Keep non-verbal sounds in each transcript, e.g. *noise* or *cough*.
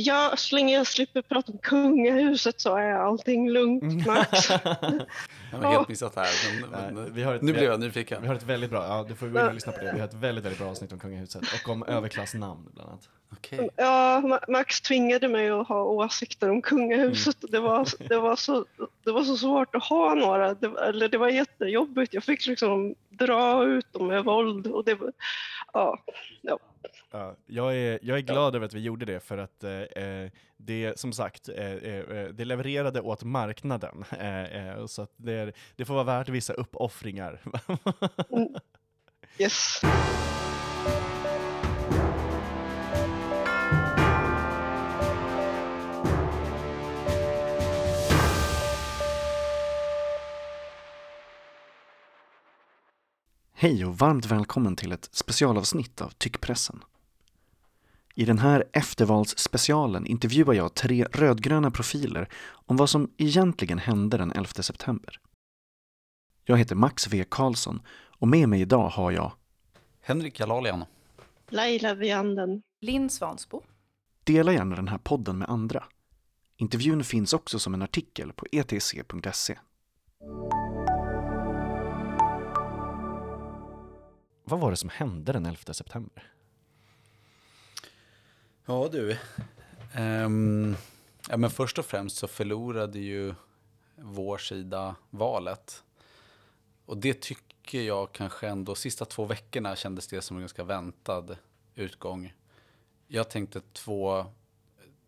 Ja, så länge jag slipper prata om kungahuset så är allting lugnt, Max. *laughs* Jag har helt missat det här. Men, men, vi har ett, nu blev jag nyfiken. Vi har ett väldigt bra, ja du får gå in och lyssna på det. Vi har ett väldigt, väldigt bra avsnitt om kungahuset och om överklassnamn bland annat. Okej. Ja, Ma- Max tvingade mig att ha åsikter om kungahuset. Det, var, det, var så, det var så svårt att ha några. Det, var- eller det var jättejobbigt. Jag fick liksom dra ut dem med våld. Och det, var- ja, ja. Ja, jag, är, jag är glad över att vi gjorde det för att eh, eh, det som sagt, eh, eh, det levererade åt marknaden. *laughs* Eh, eh, så att det, är- det får vara värt vissa uppoffringar. *laughs* Yes. Hej och varmt välkommen till ett specialavsnitt av Tyckpressen. I den här eftervalsspecialen intervjuar jag tre rödgröna profiler om vad som egentligen hände den 11 september. Jag heter Max V Karlsson och med mig idag har jag Henrik Jalalian. Laila Vianden. Linn Svansbo. Dela gärna den här podden med andra. Intervjun finns också som en artikel på E etc.se. Vad var det som hände den 11 september? Ja du. Um, ja, men först och främst så förlorade ju vår sida valet. Och det tycker jag kanske ändå, sista två veckorna kändes det som en ganska väntad utgång. Jag tänkte två,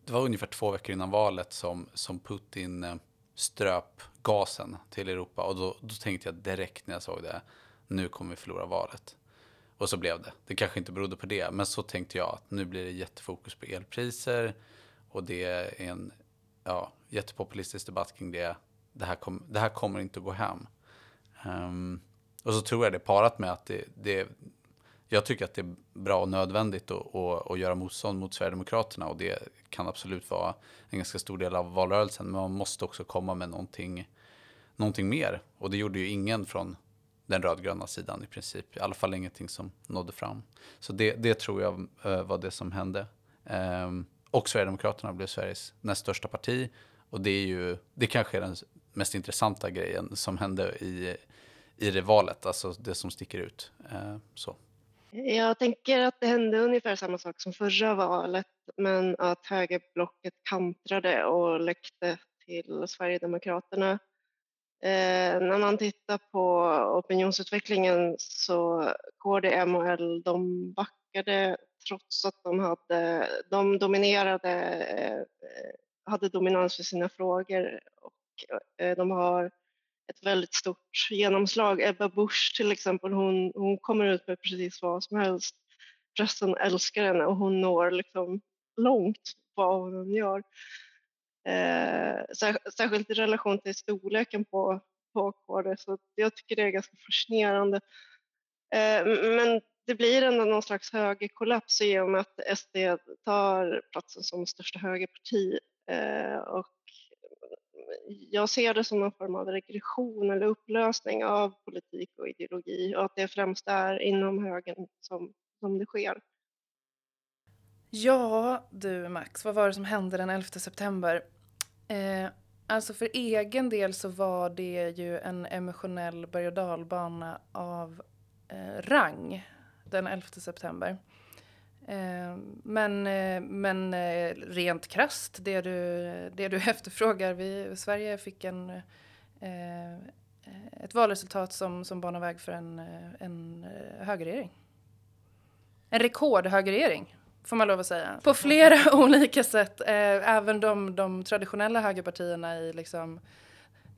det var ungefär två veckor innan valet som, som Putin eh, ströp gasen till Europa. Och då, då tänkte jag direkt när jag såg det, nu kommer vi förlora valet. Och så blev det. Det kanske inte berodde på det, men så tänkte jag att nu blir det jättefokus på elpriser och det är en ja, jättepopulistisk debatt kring det. Det här, kom, det här kommer inte att gå hem. Um, och så tror jag det parat med att det, det jag tycker att det är bra och nödvändigt att, att, att göra motstånd mot Sverigedemokraterna och det kan absolut vara en ganska stor del av valrörelsen. Men man måste också komma med någonting, någonting mer. Och det gjorde ju ingen från den rödgröna sidan i princip. I alla fall ingenting som nådde fram. Så det, det tror jag eh, var det som hände. Ehm, och Sverigedemokraterna blev Sveriges näst största parti. Och det är ju, det kanske är den mest intressanta grejen som hände i, i det valet, alltså det som sticker ut. Eh, så. Jag tänker att det hände ungefär samma sak som förra valet, men att högerblocket kantrade och läckte till Sverigedemokraterna. Eh, när man tittar på opinionsutvecklingen så KD, M och L, de backade trots att de hade, de dominerade, eh, hade dominans för sina frågor och eh, de har ett väldigt stort genomslag. Ebba Busch till exempel, hon, hon kommer ut med precis vad som helst. Pressen älskar henne och hon når liksom långt vad hon gör. Eh, särskilt i relation till storleken på, på KD, så jag tycker det är ganska fascinerande. Eh, men det blir ändå någon slags högerkollaps i och med att SD tar platsen som största högerparti. Eh, och jag ser det som någon form av regression eller upplösning av politik och ideologi och att det främst är inom högern som, som det sker. Ja, du Max, vad var det som hände den 11 september? Eh, alltså för egen del så var det ju en emotionell berg och dalbana av eh, rang den 11 september. Eh, men eh, men eh, rent krasst, det du, det du *laughs* efterfrågar, vi, Sverige fick en, eh, ett valresultat som, som banar väg för en, eh, en eh, högerregering. En rekordhögerregering, får man lov att säga. På flera *laughs* olika sätt. Eh, även de, de traditionella högerpartierna i liksom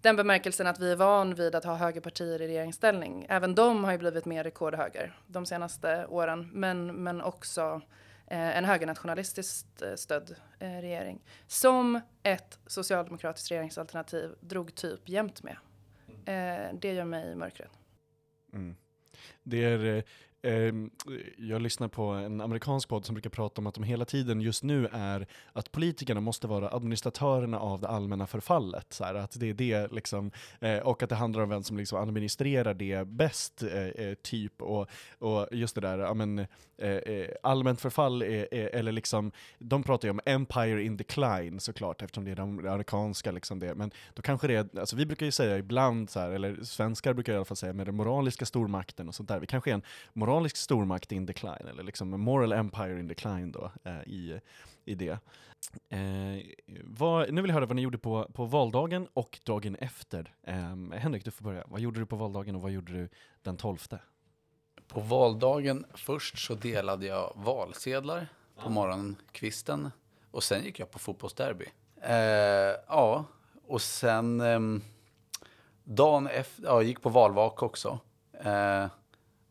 den bemärkelsen att vi är van vid att ha högerpartier i regeringsställning. Även de har ju blivit mer rekordhöger de senaste åren. Men, men också eh, en högernationalistiskt eh, stödd eh, regering. Som ett socialdemokratiskt regeringsalternativ drog typ jämt med. Eh, det gör mig mörkrädd. Mm. Det är, ehm, Ehm, jag lyssnar på en amerikansk podd som brukar prata om att de hela tiden just nu är att politikerna måste vara administratörerna av det allmänna förfallet. Så här, att det är det liksom, eh, och att det handlar om vem som liksom administrerar det bäst, eh, eh, typ. Och, och just det där, ja, men, allmänt förfall, är, är, eller liksom, de pratar ju om empire in decline såklart, eftersom det är det amerikanska. Liksom det. Men då kanske det är, alltså vi brukar ju säga ibland, så här, eller svenskar brukar i alla fall säga, med den moraliska stormakten och sånt där. Vi kanske är en moralisk stormakt in decline, eller liksom moral empire in decline då, eh, i, i det. Eh, vad, nu vill jag höra vad ni gjorde på, på valdagen och dagen efter. Eh, Henrik, du får börja. Vad gjorde du på valdagen och vad gjorde du den 12? På valdagen först så delade jag valsedlar på morgonkvisten och sen gick jag på fotbollsderby. Eh, ja, och sen eh, dagen efter, ja, jag gick på valvaka också.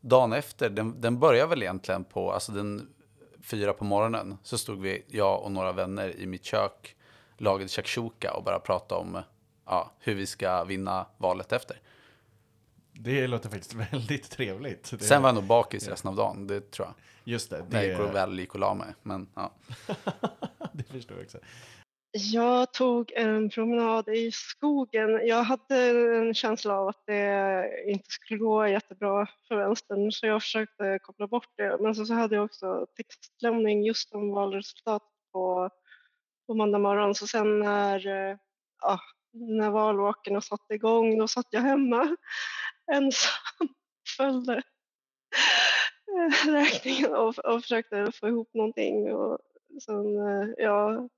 Dagen efter, den, den började väl egentligen på, alltså den fyra på morgonen, så stod vi, jag och några vänner i mitt kök, lagade shakshuka och bara pratade om ja, hur vi ska vinna valet efter. Det låter faktiskt *laughs* väldigt trevligt. Det... Sen var jag nog bakis resten av dagen, det tror jag. Just det. det... När jag väl gick och la mig. Men, ja. *laughs* det förstår jag också. Jag tog en promenad i skogen. Jag hade en känsla av att det inte skulle gå jättebra för vänstern så jag försökte koppla bort det. Men så, så hade jag också textlämning just om valresultatet på, på måndag morgon. Så sen när, eh, ja, när valvakorna satte igång då satt jag hemma *laughs* ensam följde *laughs* räkningen och, och försökte få ihop någonting. Och sen, eh, ja,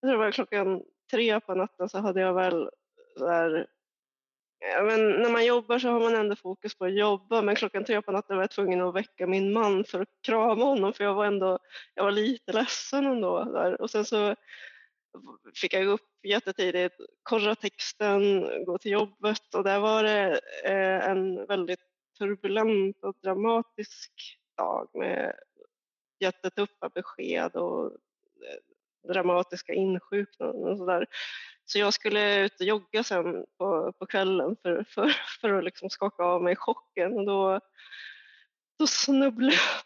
jag tror det var klockan tre på natten så hade jag väl där, ja, men när man jobbar så har man ändå fokus på att jobba men klockan tre på natten var jag tvungen att väcka min man för att krama honom för jag var ändå, jag var lite ledsen ändå där. Och sen så fick jag gå upp jättetidigt, korra texten, gå till jobbet och där var det eh, en väldigt turbulent och dramatisk dag med jättetuffa besked och dramatiska insjuknanden och sådär. Så jag skulle ut och jogga sen på, på kvällen för, för, för att liksom skaka av mig chocken och då, då snubblade jag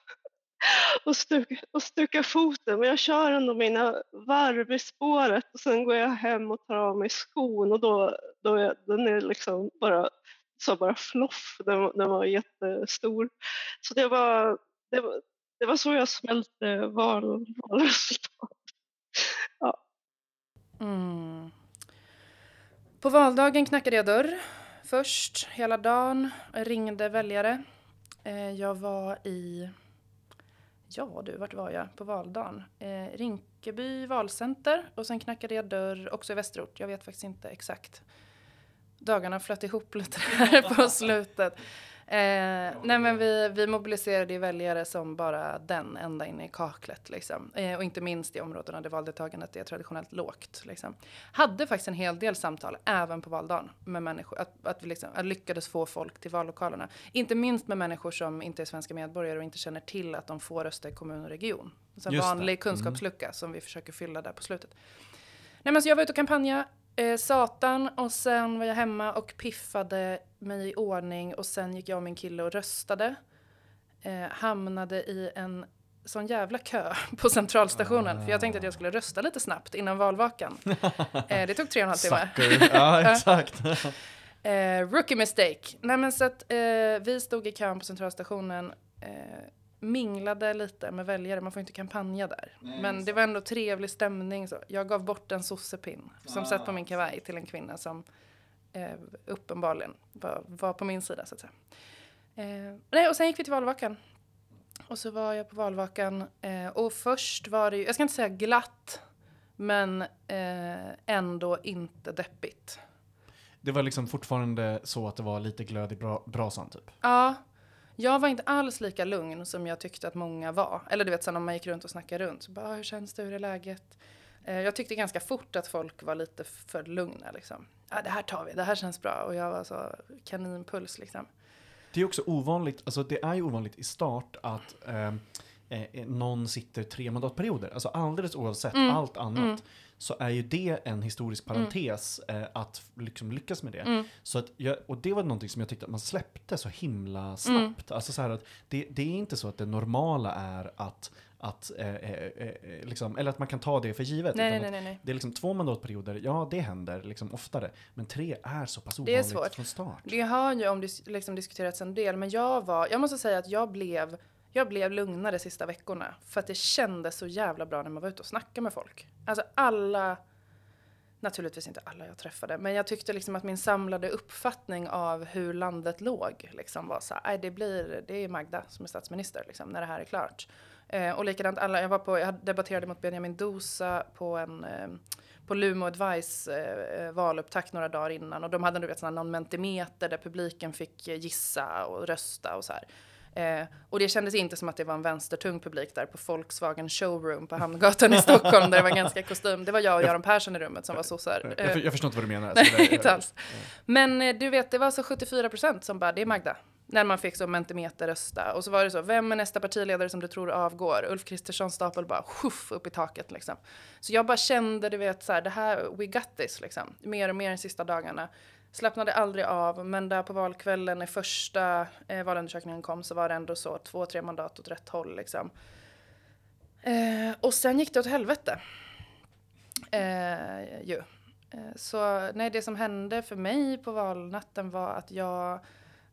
*laughs* och, stukade och stuka foten men jag kör ändå mina varv i spåret och sen går jag hem och tar av mig skon och då, då är den är liksom bara så bara floff, den, den var jättestor. Så det var, det var, det var så jag smälte val, valresultatet. Mm. På valdagen knackade jag dörr först hela dagen. Jag ringde väljare. Eh, jag var i... Ja du, vart var jag på valdagen? Eh, Rinkeby valcenter och sen knackade jag dörr också i Västerort. Jag vet faktiskt inte exakt. Dagarna flöt ihop lite här på *laughs* slutet. Eh, nej men vi, vi mobiliserade väljare som bara den ända in i kaklet. Liksom. Eh, och inte minst i områdena där valdeltagandet är traditionellt lågt. Liksom. Hade faktiskt en hel del samtal, även på valdagen, med människor. Att, att vi liksom, att lyckades få folk till vallokalerna. Inte minst med människor som inte är svenska medborgare och inte känner till att de får rösta i kommun och region. Så en vanlig det. kunskapslucka mm. som vi försöker fylla där på slutet. Nej, men så jag var ute och kampanjade Eh, satan och sen var jag hemma och piffade mig i ordning och sen gick jag och min kille och röstade. Eh, hamnade i en sån jävla kö *laughs* på centralstationen ah. för jag tänkte att jag skulle rösta lite snabbt innan valvakan. *laughs* eh, det tog tre och en halv timme. *laughs* ja, exakt. eh, rookie mistake. Nej men så att eh, vi stod i kön på centralstationen eh, minglade lite med väljare, man får inte kampanja där. Nej, Men det var ändå trevlig stämning. Så jag gav bort en sossepinn som ah. satt på min kavaj till en kvinna som eh, uppenbarligen var, var, på min sida så att säga. Eh, nej, och sen gick vi till valvakan. Och så var jag på valvakan eh, och först var det ju, jag ska inte säga glatt, men eh, ändå inte deppigt. Det var liksom fortfarande så att det var lite glöd i bra, brasan typ? Ja, jag var inte alls lika lugn som jag tyckte att många var. Eller du vet, sen om man gick runt och snackade runt. Så bara, ah, hur känns det? Hur är läget? Eh, jag tyckte ganska fort att folk var lite för lugna. Liksom. Ja, det här tar vi, det här känns bra. Och jag var så kaninpuls liksom. Det är också ovanligt, alltså det är ju ovanligt i start att eh, eh, eh, någon sitter tre mandatperioder. Alltså alldeles oavsett Mm. allt annat Mm. så är ju det en historisk parentes eh, att liksom lyckas med det. Mm. Så att jag, och det var någonting som jag tyckte att man släppte så Mm. himla snabbt. Alltså så här att det, det är inte så att det normala är att, att eh, eh, eh, liksom, eller att man kan ta det för givet. Nej, nej, nej. Det är liksom två mandatperioder, ja det händer liksom oftare. Men tre är så pass Det är ovanligt svårt. från start. Det har ju om dis- liksom diskuterats en del, men jag var, jag måste säga att jag blev, jag blev lugnare sista veckorna. För att det kändes så jävla bra när man var ute och snackade med folk. Alltså alla, naturligtvis inte alla jag träffade, men jag tyckte liksom att min samlade uppfattning av hur landet låg liksom var så här, "Nej, det blir, det är Magda som är statsminister liksom, när det här är klart. Eh, och likadant alla, jag var på, jag debatterade mot Benjamin Dosa på en eh, på Lumo Advice eh, eh, valupptakt några dagar innan och de hade du vet, såna, någon mentimeter där publiken fick eh, gissa och rösta och så här. Eh, och det kändes inte som att det var en vänstertung publik där på Volkswagen showroom på Hamngatan i Stockholm där det var ganska kostym. Det var jag och Göran Persson i rummet som var sossar. Jag, Eh, för- jag förstår inte vad du menar. Nej, *laughs* Så det- inte alls. Men eh, du vet, det var så 74 procent som bara, det är Magda. När man fick så mentimeter rösta. Och så var det så, vem är nästa partiledare som du tror avgår? Ulf Kristerssons stapel bara, shuff, upp i taket liksom. Så jag bara kände, du vet, så här, det här, we got this liksom. Mer och mer de sista dagarna. Slappnade aldrig av, men där på valkvällen när första eh, valundersökningen kom så var det ändå så, två, tre mandat åt rätt håll liksom. Eh, och sen gick det åt helvete. Eh, ju. Eh, Så nej, det som hände för mig på valnatten var att jag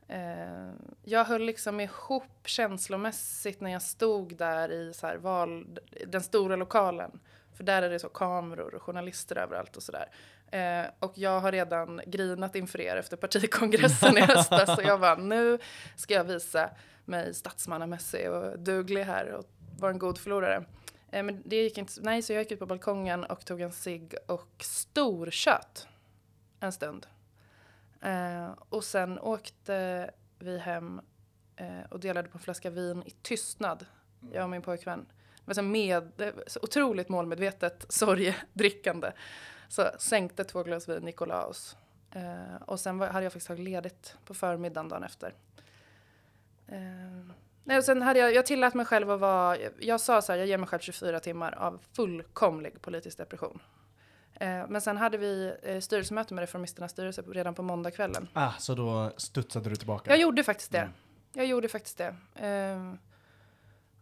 eh, jag höll liksom ihop känslomässigt när jag stod där i så här val, den stora lokalen. För där är det så kameror och journalister överallt och sådär. Eh, och jag har redan grinat inför er efter partikongressen i höstas. Så jag bara, nu ska jag visa mig statsmannamässig och duglig här och vara en god förlorare. Eh, men det gick inte, nej, så jag gick ut på balkongen och tog en cigg och storkött en stund. Eh, och sen åkte vi hem eh, och delade på en flaska vin i tystnad, jag och min pojkvän. Det var så, med, så otroligt målmedvetet sorgedrickande. Så sänkte två glas vin, Nikolaus. Eh, och sen var, hade jag faktiskt tagit ledigt på förmiddagen dagen efter. Eh, nej, och sen hade jag, jag tillät mig själv att vara, jag sa så här, jag ger mig själv 24 timmar av fullkomlig politisk depression. Eh, men sen hade vi eh, styrelsemöte med Reformisternas styrelse redan på måndagskvällen. Ah, så då studsade du tillbaka? Jag gjorde faktiskt det. Mm. Jag gjorde faktiskt det.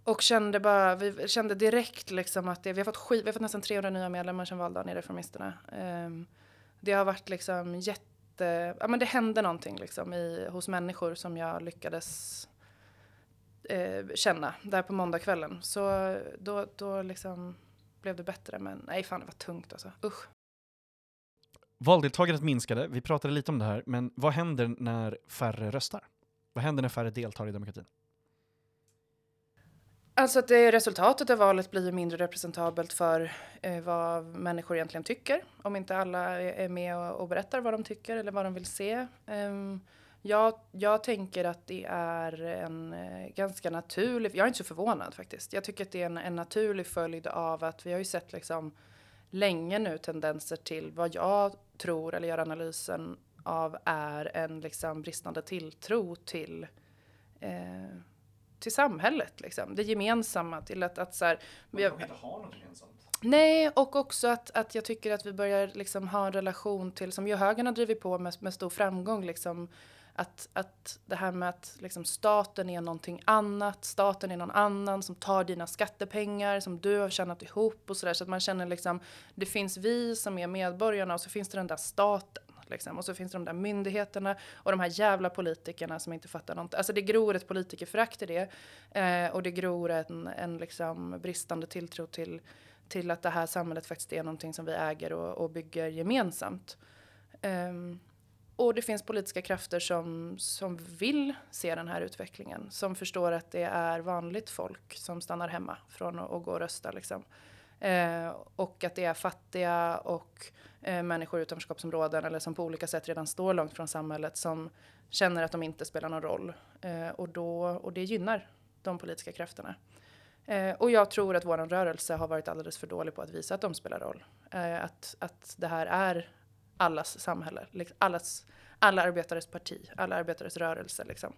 Och kände bara, vi kände direkt liksom att det, vi har fått skit, vi har fått nästan 300 nya medlemmar sedan valdagen i Reformisterna. Um, det har varit liksom jätte, ja men det hände någonting liksom i, hos människor som jag lyckades eh, känna där på måndagskvällen. Så då, då liksom blev det bättre men nej fan det var tungt alltså, usch. Valdeltagandet minskade, vi pratade lite om det här, men vad händer när färre röstar? Vad händer när färre deltar i demokratin? Alltså att det resultatet av valet blir mindre representabelt för eh, vad människor egentligen tycker. Om inte alla är, med och, och berättar vad de tycker eller vad de vill se. Um, jag, jag tänker att det är en eh, ganska naturlig, jag är inte så förvånad faktiskt. Jag tycker att det är en, en naturlig följd av att vi har ju sett liksom länge nu tendenser till vad jag tror eller gör analysen av är en liksom bristande tilltro till eh, till samhället, liksom. det gemensamma. Till att, att så här, vi har, inte ha något gemensamt. nej, och också att, att jag tycker att vi börjar liksom ha en relation till, som ju högern har drivit på med, med stor framgång, liksom, att, att det här med att liksom, staten är någonting annat, staten är någon annan som tar dina skattepengar som du har tjänat ihop och sådär. Så att man känner liksom, det finns vi som är medborgarna och så finns det den där staten. Liksom. Och så finns det de där myndigheterna och de här jävla politikerna som inte fattar något. Alltså det gror ett politikerförakt i det. Eh, och det gror en, en liksom bristande tilltro till, till att det här samhället faktiskt är någonting som vi äger och, och bygger gemensamt. Ehm, och det finns politiska krafter som, som vill se den här utvecklingen. Som förstår att det är vanligt folk som stannar hemma från att, att gå och rösta. Liksom. Eh, och att det är fattiga och Eh, människor i utanförskapsområden eller som på olika sätt redan står långt från samhället som känner att de inte spelar någon roll. Eh, och, då, och det gynnar de politiska krafterna. Eh, och jag tror att vår rörelse har varit alldeles för dålig på att visa att de spelar roll. Eh, att, att det här är allas samhälle, liksom, allas, alla arbetares parti, alla arbetares rörelse. Liksom.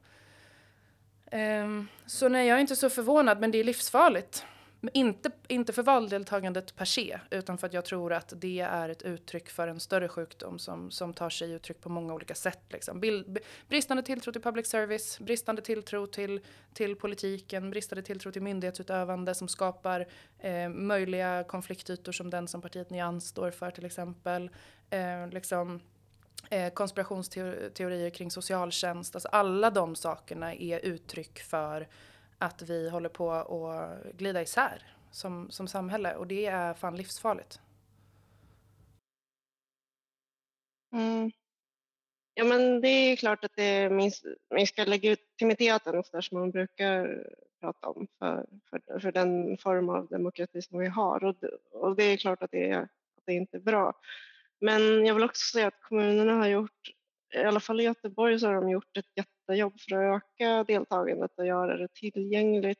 Ehm, så nej, jag är inte så förvånad, men det är livsfarligt. Men inte, inte för valdeltagandet per se, utan för att jag tror att det är ett uttryck för en större sjukdom som, som tar sig uttryck på många olika sätt. Liksom. Bild, bristande tilltro till public service, bristande tilltro till, till politiken, bristande tilltro till myndighetsutövande som skapar eh, möjliga konfliktytor som den som partiet Nyans står för till exempel. Eh, liksom, eh, konspirationsteorier kring socialtjänst. Alltså alla de sakerna är uttryck för att vi håller på att glida isär som, som samhälle och det är fan livsfarligt. Mm. Ja, men det är klart att det minskar legitimiteten så som man brukar prata om för, för, för den form av demokrati som vi har och det, och det är klart att det, är, att det inte är bra. Men jag vill också säga att kommunerna har gjort, i alla fall i Göteborg så har de gjort ett jättejobb för att öka deltagandet och göra det tillgängligt.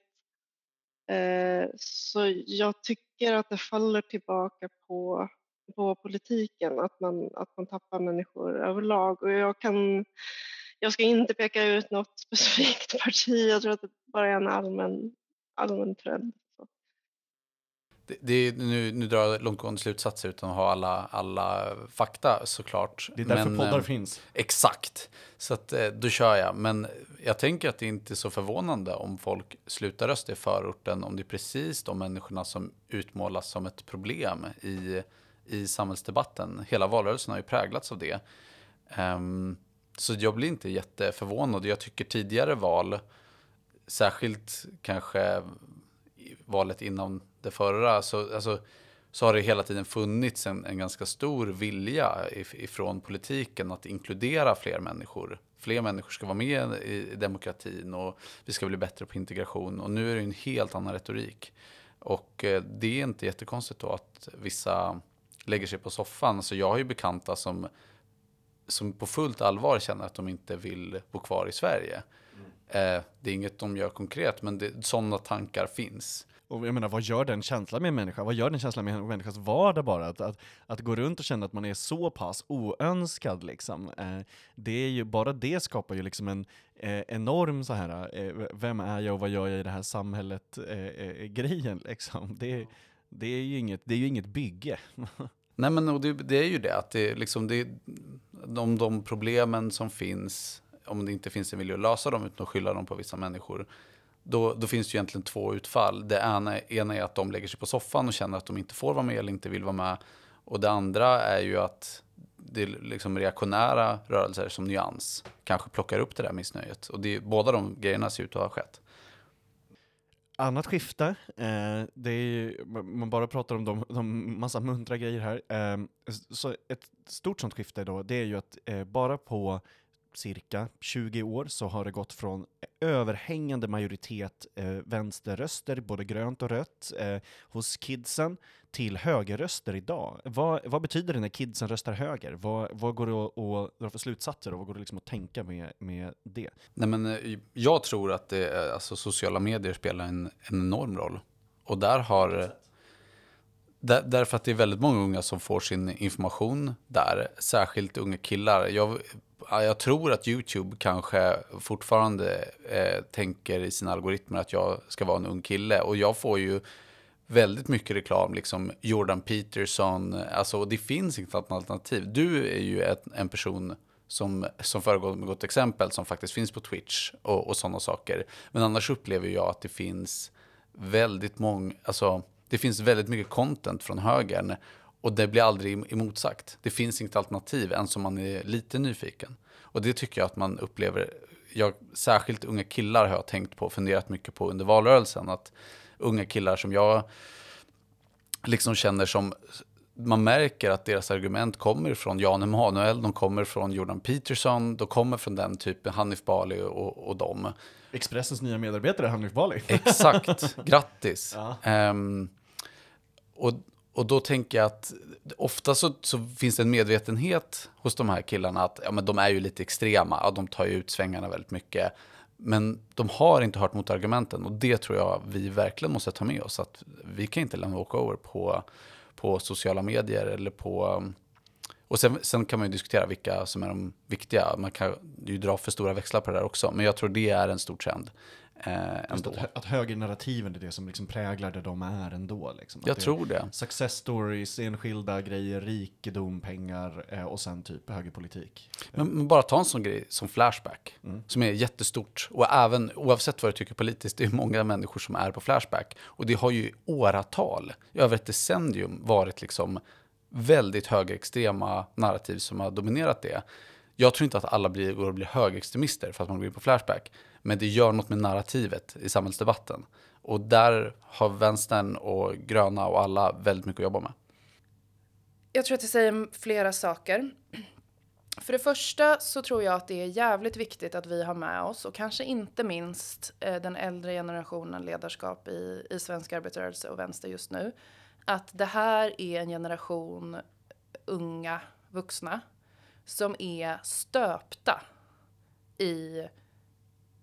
Eh, så jag tycker att det faller tillbaka på, på politiken, att man, att man tappar människor överlag. Och jag, kan, jag ska inte peka ut något *laughs* specifikt parti, jag tror att det bara är en allmän, allmän trend det, det, nu, nu drar jag långtgående slutsatser utan att ha alla, alla fakta såklart. Det är därför Men, poddar eh, finns. Exakt, så att, eh, då kör jag. Men jag tänker att det inte är så förvånande om folk slutar rösta i förorten om det är precis de människorna som utmålas som ett problem i, i samhällsdebatten. Hela valrörelsen har ju präglats av det. Um, så jag blir inte jätteförvånad. Jag tycker tidigare val, särskilt kanske valet innan det förra så, alltså, så har det hela tiden funnits en, en ganska stor vilja ifrån politiken att inkludera fler människor. Fler människor ska vara med i demokratin och vi ska bli bättre på integration. Och nu är det en helt annan retorik. Och eh, det är inte jättekonstigt då att vissa lägger sig på soffan. Så jag har ju bekanta som, som på fullt allvar känner att de inte vill bo kvar i Sverige. Mm. Eh, det är inget de gör konkret, men det, sådana tankar finns. Och jag menar, vad gör den känslan med en människa? Vad gör den känslan med en människas vardag bara? Att, att, att gå runt och känna att man är så pass oönskad liksom. Eh, det är ju, bara det skapar ju liksom en eh, enorm så här, eh, vem är jag och vad gör jag i det här samhället eh, eh, grejen liksom. Det, det, är ju inget, det är ju inget bygge. *laughs* Nej men och det, det, är ju det, att det, liksom, det, de, de problemen som finns, om det inte finns en vilja att lösa dem utan att skylla dem på vissa människor, då, då finns det ju egentligen två utfall. Det ena, ena är att de lägger sig på soffan och känner att de inte får vara med eller inte vill vara med. Och det andra är ju att det är liksom reaktionära rörelser som Nyans kanske plockar upp det där missnöjet. Och det, båda de grejerna ser ut att ha skett. Annat skifte, eh, det är ju, man bara pratar om de, de massa muntra grejer här. Eh, så ett stort sånt skifte då, det är ju att eh, bara på cirka 20 år så har det gått från överhängande majoritet eh, vänsterröster, både grönt och rött, eh, hos kidsen till högerröster idag. Vad, vad betyder det när kidsen röstar höger? Vad, vad går det att, att dra för slutsatser och vad går det liksom att tänka med, med det? Nej, men, eh, jag tror att det, eh, alltså, sociala medier spelar en, en enorm roll. Och där har... Där, därför att det är väldigt många unga som får sin information där, särskilt unga killar. Jag jag tror att YouTube kanske fortfarande eh, tänker i sina algoritmer att jag ska vara en ung kille. Och jag får ju väldigt mycket reklam, liksom Jordan Peterson. Alltså det finns inget alternativ. Du är ju ett, en person som, som föregår med gott exempel som faktiskt finns på Twitch och, och sådana saker. Men annars upplever jag att det finns väldigt många, alltså det finns väldigt mycket content från högern och det blir aldrig emotsagt. Det finns inget alternativ ens om man är lite nyfiken. Och det tycker jag att man upplever, jag, särskilt unga killar har jag tänkt på och funderat mycket på under valrörelsen. Att unga killar som jag liksom känner som, man märker att deras argument kommer från Jan Emanuel, de kommer från Jordan Peterson, de kommer från den typen, Hanif Bali och, och dem. Expressens nya medarbetare Hanif Bali. Exakt, *laughs* grattis. Ja. Um, och, och då tänker jag att ofta så, så, finns det en medvetenhet hos de här killarna att ja, men de är ju lite extrema, ja, de tar ju ut svängarna väldigt mycket. Men de har inte hört motargumenten och det tror jag vi verkligen måste ta med oss. Att vi kan inte lämna walkover på, på sociala medier eller på Och sen, sen, kan man ju diskutera vilka som är de viktiga. Man kan ju dra för stora växlar på det där också. Men jag tror det är en stor trend. Eh, ändå. Att, att högernarrativen är det som liksom präglar det de är ändå. Liksom. Jag tror det. Success stories, enskilda grejer, rikedom, pengar eh, och sen typ högerpolitik. Men, men, bara ta en sån grej som Flashback, mm. som är jättestort. Och även, oavsett vad du tycker politiskt, det är många människor som är på Flashback. Och det har ju i åratal, över ett decennium, varit liksom väldigt högerextrema narrativ som har dominerat det. Jag tror inte att alla blir, går att bli högerextremister för att man går in på Flashback. Men det gör något med narrativet i samhällsdebatten. Och där har vänstern och gröna och alla väldigt mycket att jobba med. Jag tror att det säger flera saker. För det första så tror jag att det är jävligt viktigt att vi har med oss och kanske inte minst eh, den äldre generationen ledarskap i, i svensk arbetarrörelse och vänster just nu. Att det här är en generation unga vuxna som är stöpta i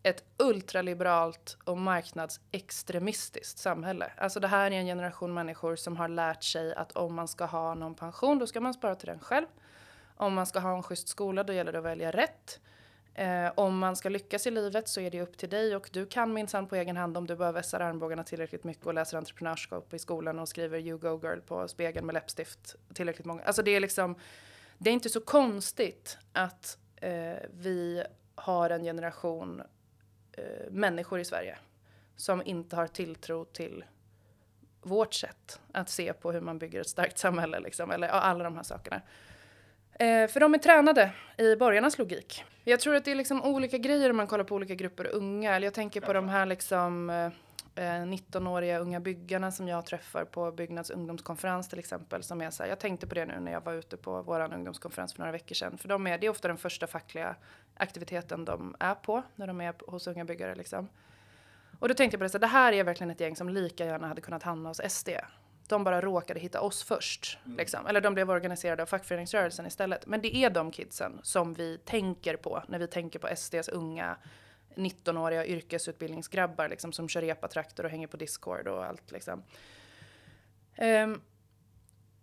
ett ultraliberalt och marknadsextremistiskt samhälle. Alltså det här är en generation människor som har lärt sig att om man ska ha någon pension, då ska man spara till den själv. Om man ska ha en schysst skola, då gäller det att välja rätt. Eh, om man ska lyckas i livet så är det upp till dig och du kan minsann på egen hand om du bara vässar armbågarna tillräckligt mycket och läser entreprenörskap i skolan och skriver you go girl på spegeln med läppstift tillräckligt många. Alltså det är liksom, det är inte så konstigt att eh, vi har en generation eh, människor i Sverige som inte har tilltro till vårt sätt att se på hur man bygger ett starkt samhälle, liksom, eller ja, alla de här sakerna. Eh, för de är tränade i borgarnas logik. Jag tror att det är liksom olika grejer om man kollar på olika grupper unga. Eller jag tänker på de här liksom, eh, 19-åriga eh, unga byggarna som jag träffar på Byggnads ungdomskonferens till exempel. Som är så här, jag tänkte på det nu när jag var ute på vår ungdomskonferens för några veckor sedan. För de är, det är ofta den första fackliga aktiviteten de är på när de är hos unga byggare. Liksom. Och då tänkte jag på det, så här, det här är verkligen ett gäng som lika gärna hade kunnat hamna hos SD. De bara råkade hitta oss först. Mm. Liksom. Eller de blev organiserade av fackföreningsrörelsen istället. Men det är de kidsen som vi tänker på när vi tänker på SDs unga 19-åriga yrkesutbildningsgrabbar liksom, som kör epatraktor och hänger på Discord och allt. Liksom. Um,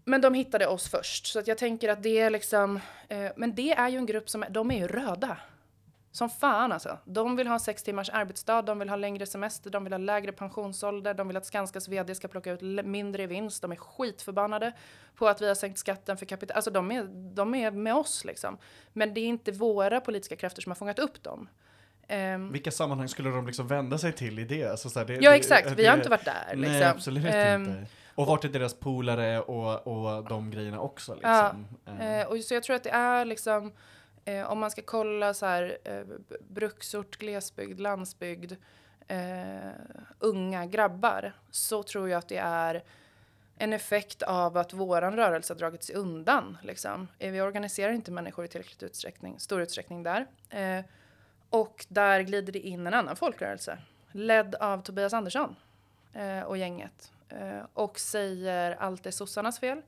men de hittade oss först, så att jag tänker att det är liksom... Uh, men det är ju en grupp som, de är ju röda. Som fan alltså. De vill ha sex timmars arbetsdag, de vill ha längre semester, de vill ha lägre pensionsålder, de vill att Skanskas vd ska plocka ut mindre i vinst. De är skitförbannade på att vi har sänkt skatten för kapital. Alltså de är, de är med oss liksom. Men det är inte våra politiska krafter som har fångat upp dem. Um, Vilka sammanhang skulle de liksom vända sig till i det? Alltså, så här, det ja, exakt. Det, vi har inte varit där. Liksom. Nej, absolut um, inte. Och vart är deras polare och, och de grejerna också? Liksom. Ja, uh, och så jag tror att det är liksom, uh, om man ska kolla så här, uh, bruksort, glesbygd, landsbygd, unga grabbar, så tror jag att det är en effekt av att våran rörelse har dragit sig undan. Liksom. Vi organiserar inte människor i tillräckligt utsträckning, stor utsträckning där. Och där glider det in en annan folkrörelse, ledd av Tobias Andersson eh, och gänget. Eh, och säger allt är sossarnas fel.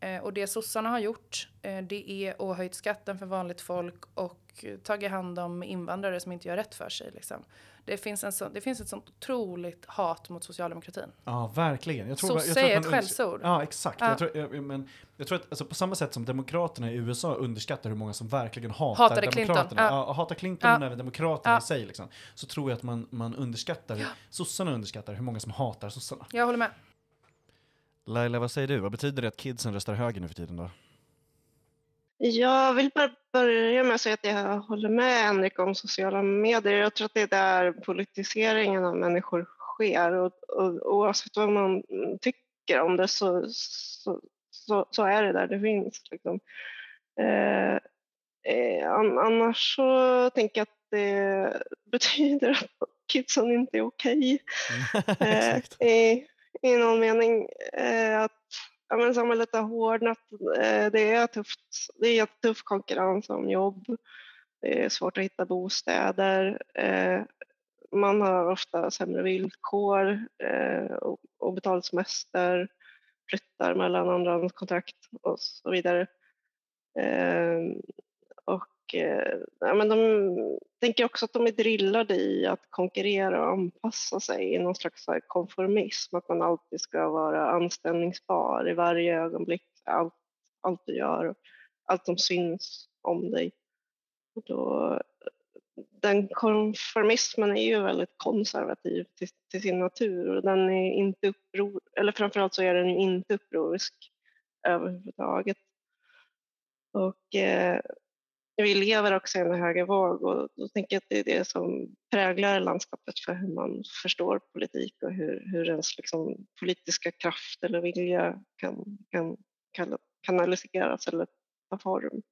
Eh, och det sossarna har gjort, eh, det är att höjt skatten för vanligt folk och eh, tagit hand om invandrare som inte gör rätt för sig. Liksom. Det finns, en så, det finns ett sånt otroligt hat mot socialdemokratin. Ja, verkligen. Jag tror, Sosse jag tror är ett skällsord. Ja, exakt. Ja. Jag, tror, jag, men, jag tror att alltså, på samma sätt som Demokraterna i USA underskattar hur många som verkligen hatar Hatade Demokraterna. Clinton. Ja. Ja, hatar Clinton ja. men även Demokraterna ja. i sig. Liksom, så tror jag att man, man underskattar, ja. sossarna underskattar hur många som hatar sossarna. Jag håller med. Laila, vad säger du? Vad betyder det att kidsen röstar höger nu för tiden då? Jag vill bara börja med att säga att jag håller med Henrik om sociala medier. Jag tror att det är där politiseringen av människor sker och, och oavsett vad man tycker om det så, så, så, så är det där det finns. Liksom. Eh, eh, annars så tänker jag att det betyder att kidsen inte är okej. *laughs* Okay. eh, i, I någon mening. Eh, att ja, men samhället har hårdnat. Eh, det är tufft. Det är jättetuff konkurrens om jobb. Det är svårt att hitta bostäder. Eh, man har ofta sämre villkor eh, och betald semester, flyttar mellan andrahandskontrakt och så vidare. Eh, ja, men de tänker också att de är drillade i att konkurrera och anpassa sig i någon slags konformism, att man alltid ska vara anställningsbar i varje ögonblick, allt, allt du gör. allt som syns om dig. Och då, den konformismen är ju väldigt konservativ till, till sin natur och den är inte uppror, eller framförallt så är den inte upprorisk överhuvudtaget. Och eh, vi lever också i en högervåg och då tänker jag att det är det som präglar landskapet för hur man förstår politik och hur, hur ens liksom, politiska kraft eller vilja kan, kan kanaliseras eller ta form.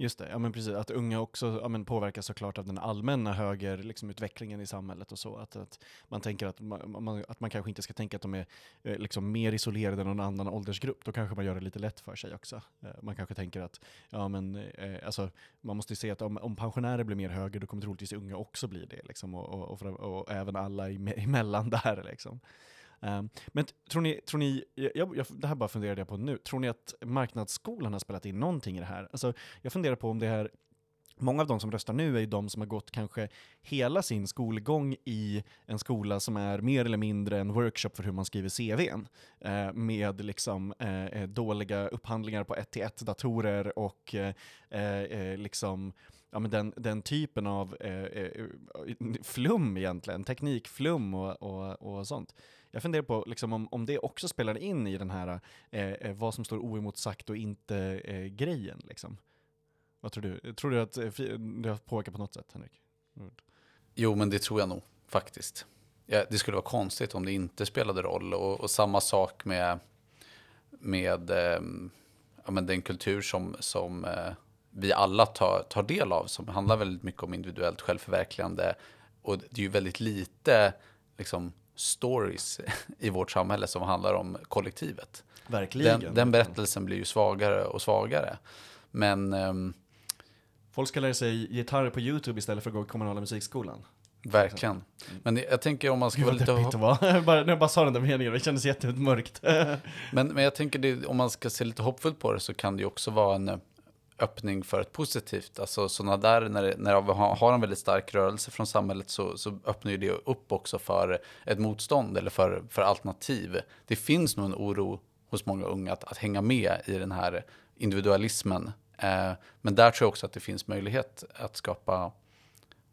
Just det, ja men precis. Att unga också ja, men påverkas såklart av den allmänna högerutvecklingen liksom, i samhället och så. Att, att man tänker att man, man, att man kanske inte ska tänka att de är eh, liksom, mer isolerade än någon annan åldersgrupp. Då kanske man gör det lite lätt för sig också. Eh, man kanske tänker att ja, men, eh, alltså, man måste se att om, om pensionärer blir mer höger, då kommer troligtvis unga också bli det. Liksom, och, och, och, och, och även alla *laughs* emellan där. Liksom. Um, men tror ni, tror ni jag, jag, det här bara funderade jag på nu, tror ni att marknadsskolan har spelat in någonting i det här? Alltså, jag funderar på om det här Många av de som röstar nu är ju de som har gått kanske hela sin skolgång i en skola som är mer eller mindre en workshop för hur man skriver CVn. Eh, med liksom eh, eh, dåliga upphandlingar på 1-1-datorer och eh, eh, liksom ja, men den, den typen av eh, eh flum egentligen, teknikflum och, och, och sånt. Jag funderar på liksom, om, om det också spelar in i den här eh, eh vad som står oemotsagt och inte-grejen. Eh, liksom. Vad tror du? Tror du att eh, det har påverkat på något sätt, Henrik? Mm. Jo, men det tror jag nog faktiskt. Ja, det skulle vara konstigt om det inte spelade roll. Och, och samma sak med, med eh, ja, men den kultur som, som eh, vi alla tar, tar del av, som handlar väldigt mycket om individuellt självförverkligande. Och det är ju väldigt lite liksom, stories *laughs* i vårt samhälle som handlar om kollektivet. Verkligen. Den, den berättelsen blir ju svagare och svagare. Men... Um, Folk ska lära sig gitarr på YouTube istället för att gå i kommunala musikskolan. Verkligen. Mm. Men jag tänker om man ska vara lite... Gud vad *laughs* bara, när jag bara sa den där meningen, det kändes jättemörkt. *laughs* men, men jag tänker det, om man ska se lite hoppfullt på det så kan det ju också vara en öppning för ett positivt. Alltså sådana där, när, när vi har en väldigt stark rörelse från samhället så, så öppnar ju det upp också för ett motstånd eller för, för alternativ. Det finns nog en oro hos många unga att, att hänga med i den här individualismen. Eh, men där tror jag också att det finns möjlighet att skapa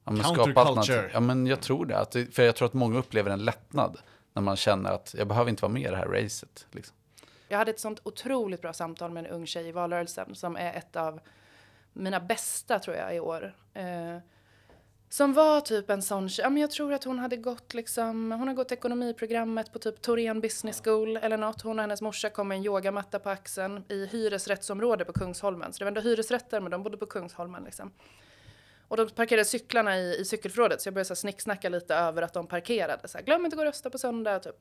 Ja, men alternativ. Ja, men jag tror det. Att. För jag tror att många upplever en lättnad när man känner att jag behöver inte vara med i det här racet. Liksom. Jag hade ett sånt otroligt bra samtal med en ung tjej i valrörelsen som är ett av mina bästa tror jag i år. Eh, som var typ en sån tjej, ja, men jag tror att hon hade gått liksom, hon har gått ekonomiprogrammet på typ Torén Business School eller något. Hon och hennes morsa kom med en yogamatta på axeln i hyresrättsområde på Kungsholmen. Så det var ändå hyresrätter men de bodde på Kungsholmen liksom. Och de parkerade cyklarna i, i cykelförrådet så jag började så snicksnacka lite över att de parkerade. Så här, Glöm inte att gå och rösta på söndag typ.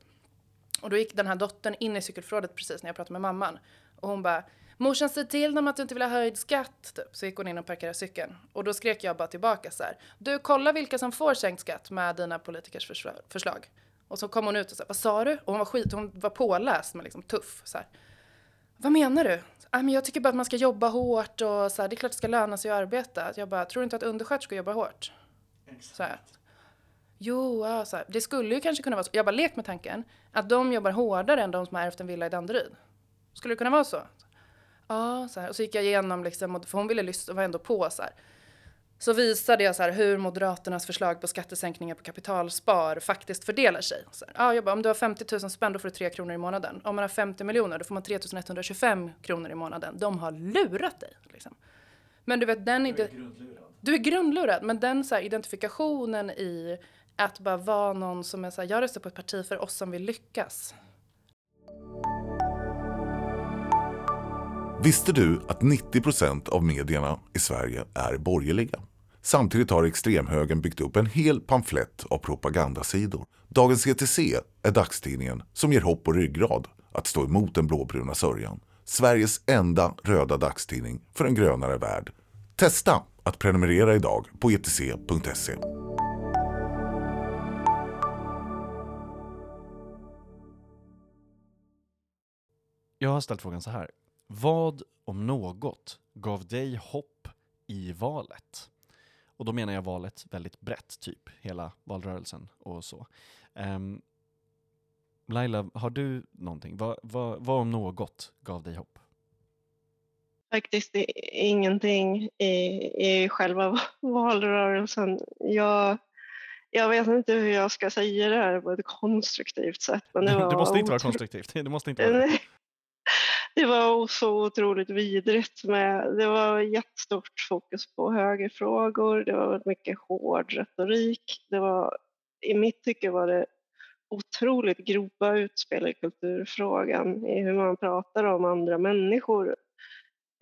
Och då gick den här dottern in i cykelförrådet precis när jag pratade med mamman. Och hon bara, morsan säg till dem att du inte vill ha höjd skatt. Typ. Så gick hon in och parkerade cykeln. Och då skrek jag bara tillbaka så här, du kolla vilka som får sänkt skatt med dina politikers förslag. Och så kom hon ut och sa, vad sa du? Och hon var skit, hon var påläst men liksom tuff. Så här. Vad menar du? Äh, men jag tycker bara att man ska jobba hårt och så här, det är klart det ska löna sig att arbeta. Jag bara, tror du inte att undersköterskor jobbar hårt? Exakt. Så här. Jo, alltså, det skulle ju kanske kunna vara så. Jag bara lekt med tanken att de jobbar hårdare än de som har ärvt en villa i Danderyd. Skulle det kunna vara så? Ja, så här. Och så gick jag igenom, liksom, för hon ville lyssna och var ändå på så här. Så visade jag så här, hur Moderaternas förslag på skattesänkningar på kapitalspar faktiskt fördelar sig. Så här, ja, jag bara, om du har 50 000 spänn då får du 3 kronor i månaden. Om man har 50 miljoner då får man 3 125 kronor i månaden. De har lurat dig. Liksom. Men du vet, den... Du är grundlurad. Du är grundlurad, men den så här, identifikationen i att bara vara någon som är så här, jag röstar på ett parti för oss som vill lyckas. Visste du att 90% av medierna i Sverige är borgerliga? Samtidigt har extremhögern byggt upp en hel pamflett av propagandasidor. Dagens ETC är dagstidningen som ger hopp och ryggrad att stå emot den blåbruna sörjan. Sveriges enda röda dagstidning för en grönare värld. Testa att prenumerera idag på etc.se. Jag har ställt frågan så här. Vad om något gav dig hopp i valet? Och då menar jag valet väldigt brett, typ hela valrörelsen och så. Um, Laila, har du någonting? Vad, vad, vad om något gav dig hopp? faktiskt ingenting i, i själva *laughs* valrörelsen. Jag, jag vet inte hur jag ska säga det här på ett konstruktivt sätt. Men det, *laughs* var det måste inte vara konstruktivt. *laughs* Det måste inte vara det. var så otroligt vidrigt. Med, det var jättestort fokus på högerfrågor. Det var mycket hård retorik. Det var, I mitt tycke var det otroligt grova utspel i kulturfrågan i hur man pratar om andra människor.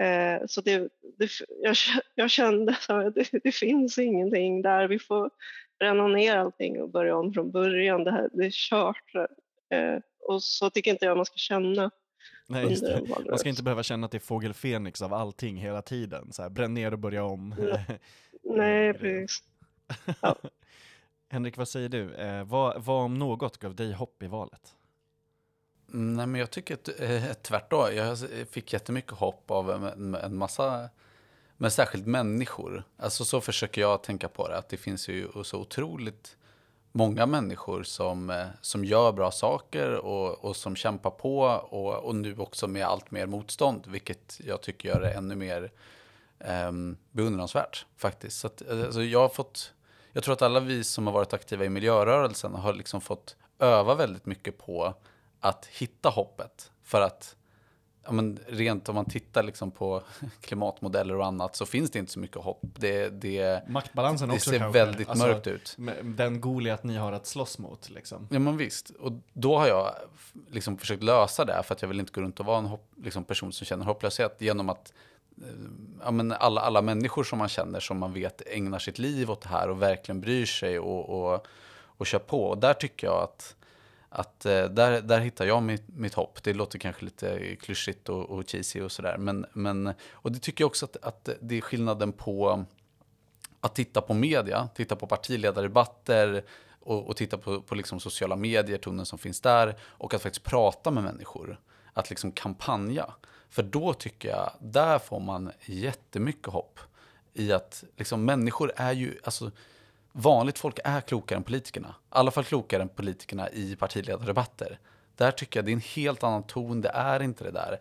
Eh, så det, det, jag, jag kände att det, det finns ingenting där. Vi får bränna ner allting och börja om från början. Det, här, det är kört. Eh, och så tycker inte jag man ska känna. Nej, just det. Man ska inte behöva känna att det är fågel Fenix av allting hela tiden. Så här, bränn ner och börja om. Nej, *laughs* precis. *laughs* Ja. Henrik, vad säger du? Eh, vad, vad om något gav dig hopp i valet? Mm, nej, men jag tycker att, eh, tvärtom. Jag fick jättemycket hopp av en, en massa, men särskilt människor. Alltså så försöker jag tänka på det, att det finns ju så otroligt många människor som, eh, som gör bra saker och, och som kämpar på och, och nu också med allt mer motstånd, vilket jag tycker gör det ännu mer eh, beundransvärt faktiskt. Så att, alltså, jag har fått, jag tror att alla vi som har varit aktiva i miljörörelsen har liksom fått öva väldigt mycket på att hitta hoppet. För att ja, men rent om man tittar liksom på *laughs* klimatmodeller och annat så finns det inte så mycket hopp. Det, det, Maktbalansen det också ser kanske. väldigt alltså, mörkt ut. Den Goliat ni har att slåss mot liksom. Ja men visst, och då har jag liksom försökt lösa det för att jag vill inte gå runt och vara en hopp, liksom person som känner hopplöshet genom att eh, ja, men alla, alla människor som man känner som man vet ägnar sitt liv åt det här och verkligen bryr sig och, och, och kör på. Och där tycker jag att att eh, där, där hittar jag mitt, mitt hopp. Det låter kanske lite klyschigt och, och cheesy och sådär. Men, men, och det tycker jag också att, att det är skillnaden på att titta på media, titta på partiledardebatter och, och titta på, på liksom sociala medier, tonen som finns där och att faktiskt prata med människor. Att liksom kampanja. För då tycker jag, där får man jättemycket hopp i att liksom, människor är ju, alltså vanligt folk är klokare än politikerna. I alla fall klokare än politikerna i partiledardebatter. Där tycker jag det är en helt annan ton, det är inte det där.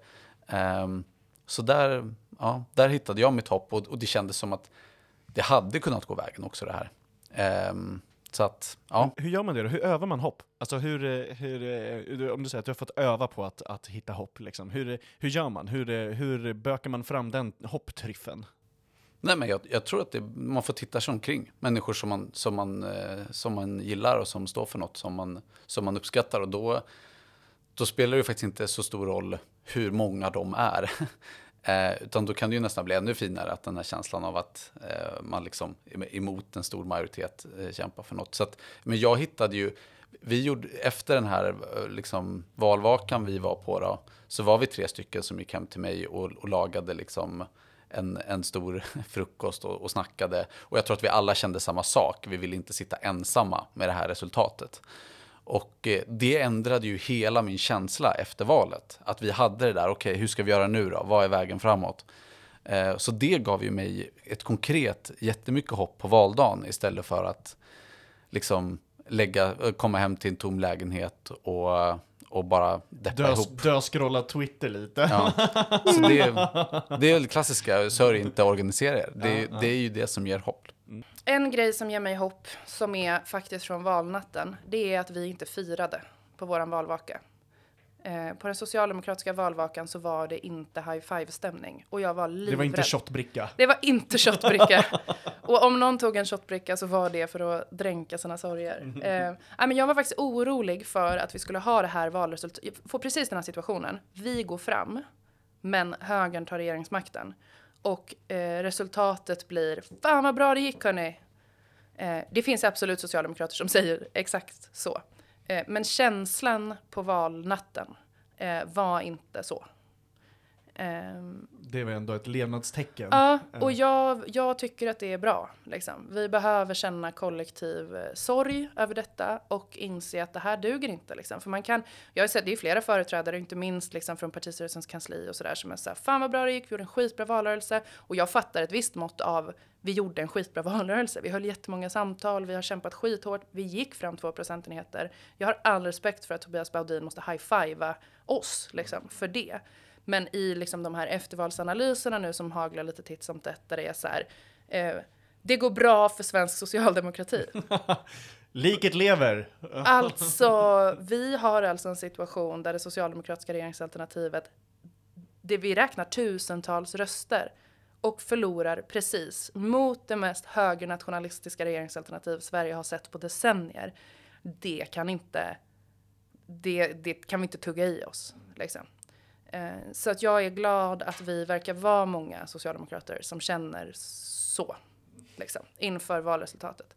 Um, så där, ja, där hittade jag mitt hopp och, och, det kändes som att det hade kunnat gå vägen också det här. Um, så att, ja. Hur gör man det då? Hur övar man hopp? Alltså hur, eh, hur, eh, om du säger att du har fått öva på att, att hitta hopp, liksom. hur, hur gör man? Hur, eh, hur bökar man fram den hopptryffen? Nej, men jag, jag tror att det, man får titta sig omkring. Människor som man, som, man, eh, som man gillar och som står för något som man, som man uppskattar. Och då, då spelar det faktiskt inte så stor roll hur många de är. *laughs* eh, utan då kan det ju nästan bli ännu finare att den här känslan av att eh, man liksom emot en stor majoritet eh, kämpar för något. Så att, men jag hittade ju, vi gjorde, efter den här eh, liksom, valvakan vi var på då, så var vi tre stycken som gick hem till mig och, och lagade liksom en, en stor *laughs* frukost och, och snackade. Och jag tror att vi alla kände samma sak. Vi ville inte sitta ensamma med det här resultatet. Och eh, det ändrade ju hela min känsla efter valet. Att vi hade det där, okej okay, hur ska vi göra nu då? Vad är vägen framåt? Eh, så det gav ju mig ett konkret, jättemycket hopp på valdagen istället för att liksom lägga, eh, komma hem till en tom lägenhet och och bara deppa dö, ihop. Döskrolla Twitter lite. Ja. Så det, är, *laughs* det är det klassiska, sörj inte, organisera er. Det, ja, ja. det är ju det som ger hopp. Mm. En grej som ger mig hopp, som är faktiskt från valnatten, det är att vi inte firade på våran valvaka. Eh, på den socialdemokratiska valvakan så var det inte high five-stämning. Och jag var livrädd. Det var inte shotbricka. Det var inte shotbricka. *laughs* och om någon tog en shotbricka så var det för att dränka sina sorger. Mm. Eh, men jag var faktiskt orolig för att vi skulle ha det här valresultatet, få precis den här situationen. Vi går fram, men högern tar regeringsmakten. Och eh, resultatet blir, fan vad bra det gick hörni. Eh, det finns absolut socialdemokrater som säger exakt så. Eh, men känslan på valnatten eh, var inte så. Um, det var ändå ett levnadstecken. Ja, och eh. jag, jag tycker att det är bra. Liksom. Vi behöver känna kollektiv eh, sorg över detta och inse att det här duger inte. Liksom. För man kan, jag har sett, det är flera företrädare, inte minst liksom, från partistyrelsens kansli och sådär, som är såhär, fan vad bra det gick, vi gjorde en skitbra valrörelse. Och jag fattar ett visst mått av, vi gjorde en skitbra *laughs* valrörelse. Vi höll jättemånga samtal, vi har kämpat skithårt, vi gick fram två procentenheter. Jag har all respekt för att Tobias Baudin måste high-fivea oss liksom, för det. Men i liksom de här eftervalsanalyserna nu som haglar lite titt som tätt där det är så här, eh, det går bra för svensk socialdemokrati. *laughs* Liket lever! *laughs* Alltså, vi har alltså en situation där det socialdemokratiska regeringsalternativet, det vi räknar tusentals röster och förlorar precis mot det mest högernationalistiska regeringsalternativ Sverige har sett på decennier. Det kan inte, det, det kan vi inte tugga i oss. Liksom. Eh, så att jag är glad att vi verkar vara många socialdemokrater som känner så liksom, inför valresultatet.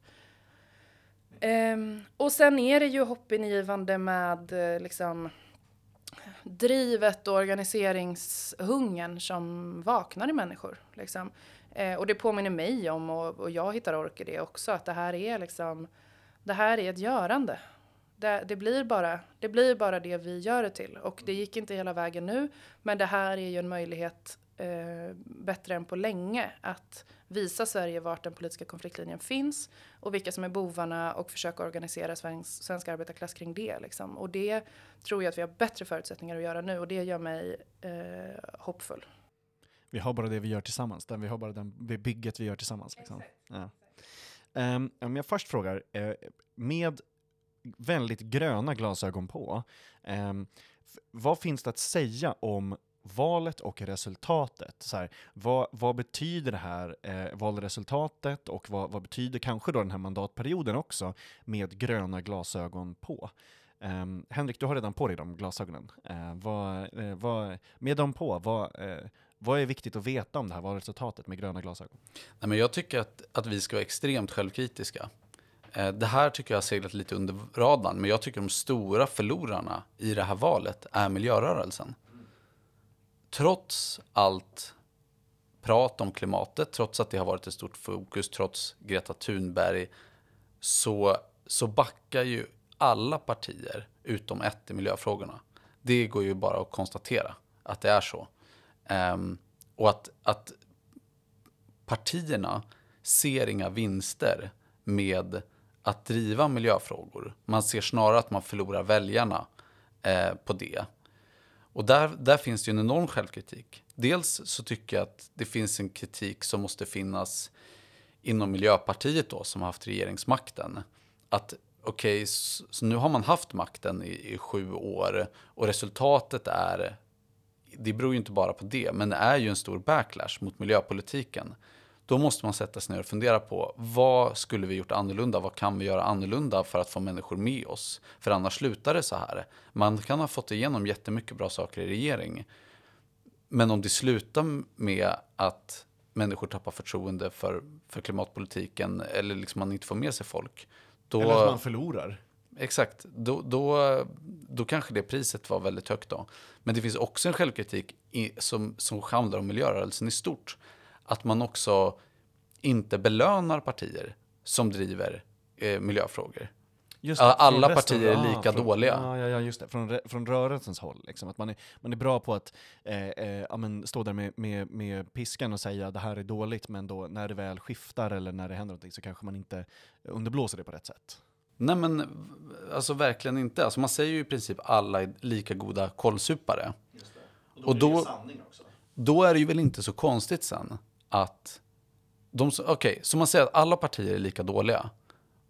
Ehm, och sen är det ju hoppingivande med eh, liksom, drivet och organiseringshungern som vaknar i människor. Liksom. Eh, och det påminner mig om, och, och, jag hittar ork i det också, att det här är liksom, det här är ett görande. Det, det, blir bara, det blir bara det vi gör det till. Och det gick inte hela vägen nu, men det här är ju en möjlighet eh, bättre än på länge att visa Sverige vart den politiska konfliktlinjen finns och vilka som är bovarna och försöka organisera svensk, svensk arbetarklass kring det. Liksom. Och det tror jag att vi har bättre förutsättningar att göra nu och det gör mig eh, hoppfull. Vi har bara det vi gör tillsammans, vi har bara det bygget vi gör tillsammans. Liksom. Ja. Um, om jag först frågar, uh, med väldigt gröna glasögon på, Eh, vad finns det att säga om valet och resultatet. Så här, vad, vad, betyder det här eh, valresultatet och vad, vad, betyder kanske då den här mandatperioden också med gröna glasögon på? Um, Henrik, du har redan på dig de glasögonen. Uh, vad, uh, vad, med dem på, vad, uh, vad är viktigt att veta om det här valresultatet med gröna glasögon? Nej, men jag tycker att, att vi ska vara extremt självkritiska. Eh, det här tycker jag har seglat lite under radarn, men jag tycker de stora förlorarna i det här valet är miljörörelsen trots allt prat om klimatet, trots att det har varit ett stort fokus, trots Greta Thunberg, så, så backar ju alla partier utom ett i miljöfrågorna. Det går ju bara att konstatera att det är så. Um, och att, att partierna ser inga vinster med att driva miljöfrågor. Man ser snarare att man förlorar väljarna eh, på det. Och där, där finns det ju en enorm självkritik. Dels så tycker jag att det finns en kritik som måste finnas inom Miljöpartiet då, som har haft regeringsmakten. Att okej, okay, så, så, nu har man haft makten i, i, sju år och resultatet är, det beror ju inte bara på det, men det är ju en stor backlash mot miljöpolitiken. Då måste man sätta sig ner och fundera på vad skulle vi gjort annorlunda? Vad kan vi göra annorlunda för att få människor med oss? För annars slutar det så här. Man kan ha fått igenom jättemycket bra saker i regering. Men om det slutar med att människor tappar förtroende för, för klimatpolitiken eller liksom man inte får med sig folk. Då, eller att man förlorar. Exakt, då, då, då kanske det priset var väldigt högt då. Men det finns också en självkritik i, som, som handlar om miljörörelsen i stort att man också inte belönar partier som driver eh, miljöfrågor. Just det, Alla partier är lika ah, från, dåliga. Ja, ja, just det. Från, från rörelsens håll. Liksom. Att man, är, man är bra på att eh, eh, ja, stå där med, med, med piskan och säga det här är dåligt, men då när det väl skiftar eller när det händer någonting så kanske man inte underblåser det på rätt sätt. Nej men alltså verkligen inte. Alltså, man säger ju i princip alla är lika goda kålsupare. Och då, och då, då är det ju väl inte så konstigt sen att de, okej, okay, så man säger att alla partier är lika dåliga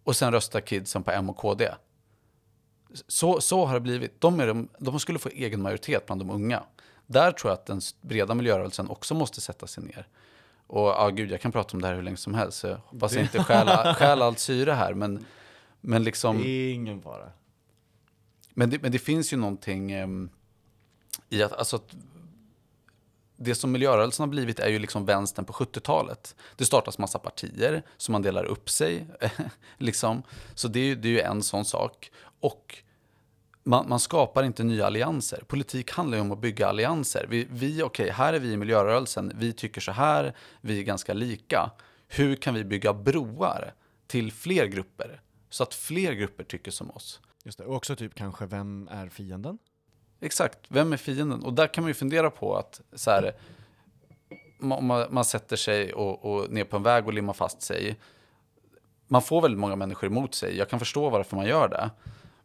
och sen röstar kidsen på M och KD. Så, så har det blivit. De, är de, de skulle få egen majoritet bland de unga. Där tror jag att den breda miljörörelsen också måste sätta sig ner. Och ja, gud, jag kan prata om det här hur länge som helst. Så jag hoppas jag inte stjäl, stjäl *laughs* allt syre här. Men, men liksom... Det är ingen fara. Men det, men det finns ju någonting eh, i att, alltså att det som miljörörelsen har blivit är ju liksom vänstern på 70-talet. Det startas massa partier som man delar upp sig. *laughs* liksom. Så det är, det är ju en sån sak. Och man, man, skapar inte nya allianser. Politik handlar ju om att bygga allianser. Vi, vi okej, okay, här är vi i miljörörelsen, vi tycker så här, vi är ganska lika. Hur kan vi bygga broar till fler grupper? Så att fler grupper tycker som oss. Just det. Och också typ kanske, vem är fienden? Exakt, vem är fienden? Och där kan man ju fundera på att så här, man, man sätter sig och, och ner på en väg och limmar fast sig. Man får väldigt många människor emot sig. Jag kan förstå varför man gör det.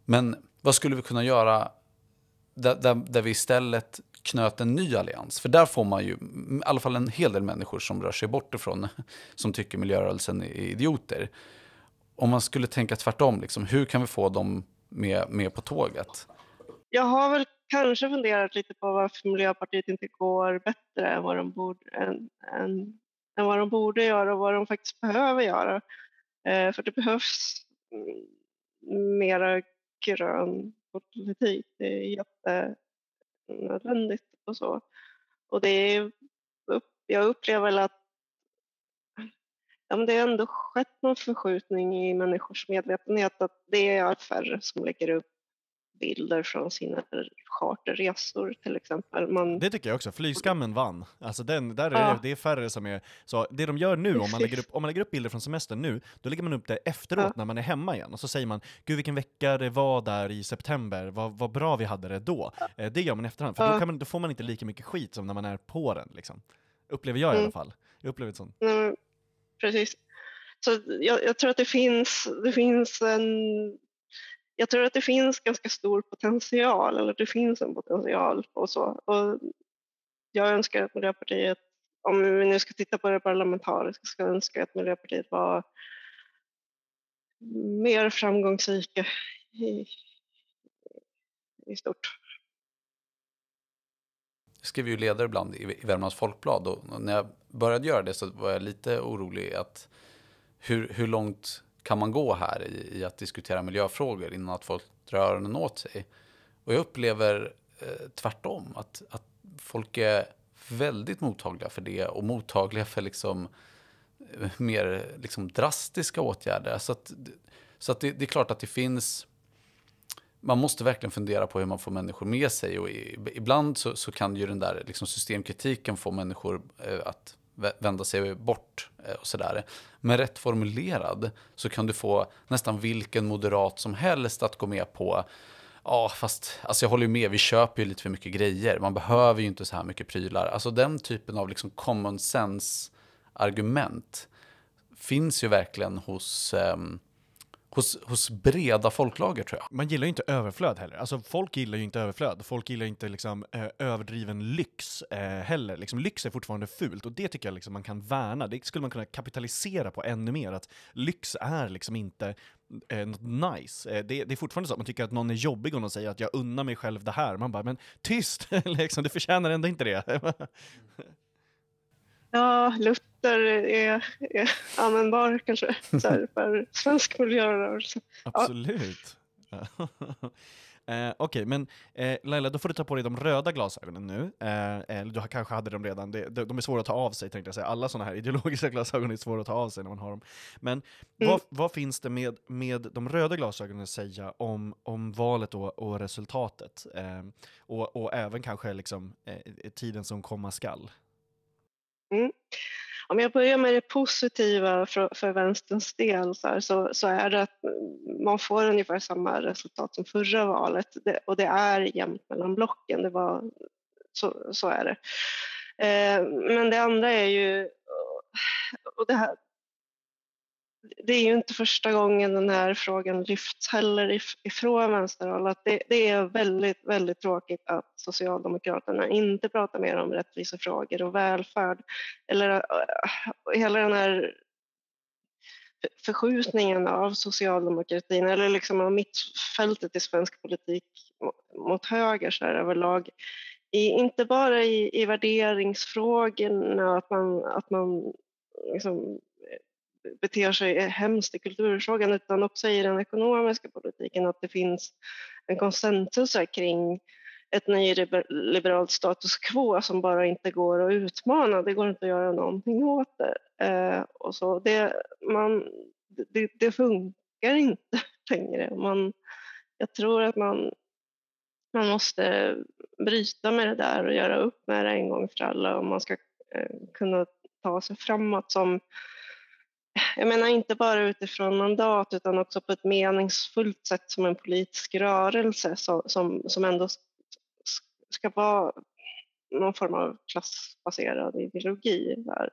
Men vad skulle vi kunna göra där, där, där vi istället knöt en ny allians. För där får man ju i alla fall en hel del människor som rör sig bort ifrån, *laughs* som tycker miljörörelsen är idioter. Om man skulle tänka tvärtom, liksom, hur kan vi få dem med, med på tåget? Jag har väl kanske funderat lite på varför Miljöpartiet inte går bättre än vad de borde, än, än, än vad de borde göra och vad de faktiskt behöver göra. Eh, för det behövs mm, mera grön politik. Det är jättenödvändigt och så. Och det är, jag upplever väl att ja, men det har ändå skett någon förskjutning i människors medvetenhet att det är färre som lägger upp bilder från sina charterresor till exempel. Man... Det tycker jag också, flygskammen vann. Alltså den, där är ja. det, är färre som är, så det de gör nu, om man, lägger upp, om man lägger upp bilder från semestern nu, då lägger man upp det efteråt ja. när man är hemma igen, och så säger man Gud vilken vecka det var där i september, vad, vad bra vi hade det då. Ja. Eh, det gör man i efterhand, för då, man, då, får man inte lika mycket skit som när man är på den. Liksom. Upplever jag mm. i alla fall. Jag upplever det sånt. Mm, precis. Så jag, jag, tror att det finns, det finns en jag tror att det finns ganska stor potential, eller det finns en potential och så. Och jag önskar att Miljöpartiet, om vi nu ska titta på det parlamentariska, ska önska att Miljöpartiet var mer framgångsrika i, i stort. Jag skriver ju ledare ibland i Värmlands Folkblad och när jag började göra det så var jag lite orolig att hur, hur långt kan man gå här i, i att diskutera miljöfrågor innan att folk drar öronen åt sig? Och jag upplever eh, tvärtom, att, att folk är väldigt mottagliga för det och mottagliga för liksom eh, mer liksom drastiska åtgärder. Så, att, så att det, det, är klart att det finns... Man måste verkligen fundera på hur man får människor med sig. Och ibland så, så kan ju den där liksom systemkritiken få människor eh, att vända sig bort eh, och sådär. Men rätt formulerad så kan du få nästan vilken moderat som helst att gå med på Ja, fast alltså jag håller ju med, vi köper ju lite för mycket grejer. Man behöver ju inte så här mycket prylar. Alltså den typen av liksom common sense argument finns ju verkligen hos um, hos, hos breda folklager tror jag. Man gillar ju inte överflöd heller. Alltså folk gillar ju inte överflöd. Folk gillar inte liksom eh, överdriven lyx eh, heller. Liksom, lyx är fortfarande fult och det tycker jag liksom man kan värna. Det skulle man kunna kapitalisera på ännu mer. Att lyx är liksom inte eh, något nice. Eh, det, det, är fortfarande så att man tycker att någon är jobbig om de säger att jag unnar mig själv det här. Man bara, men tyst! *laughs* liksom, du förtjänar ändå inte det. *laughs* Ja, Luther är, är användbar kanske här, för svensk miljörörelse. Absolut. Ja. *laughs* eh, Okej, okay, men eh, Laila, då får du ta på dig de röda glasögonen nu. Eh, du kanske hade dem redan, de, de är svåra att ta av sig tänkte jag säga. Alla sådana här ideologiska *laughs* glasögon är svåra att ta av sig när man har dem. Men mm. vad, vad, finns det med, med de röda glasögonen att säga om, om valet och, och resultatet? Eh, och, och även kanske liksom, eh, tiden som komma skall? Mm. Om jag börjar med det positiva för, för vänsterns del så, här, så, så, är det att man får ungefär samma resultat som förra valet det, och det är jämnt mellan blocken. Det var, så, så är det. Eh, men det andra är ju, och det här, det är ju inte första gången den här frågan lyfts heller ifrån vänsterhåll. Att det, det, är väldigt, väldigt tråkigt att Socialdemokraterna inte pratar mer om rättvisefrågor och välfärd. Eller eh, hela den här förskjutningen av socialdemokratin eller liksom av mittfältet i svensk politik mot höger så här överlag. I, inte bara i, i värderingsfrågorna, att man, att man liksom beter sig hemskt i kulturfrågan utan också i den ekonomiska politiken att det finns en konsensus kring ett nyliberalt status quo som bara inte går att utmana. Det går inte att göra någonting åt det. Eh, och så. Det, man, det, det funkar inte *laughs* längre. Man, jag tror att man, man måste bryta med det där och göra upp med det en gång för alla om man ska eh, kunna ta sig framåt som jag menar inte bara utifrån mandat utan också på ett meningsfullt sätt som en politisk rörelse som, som, som ändå ska vara någon form av klassbaserad ideologi. Där.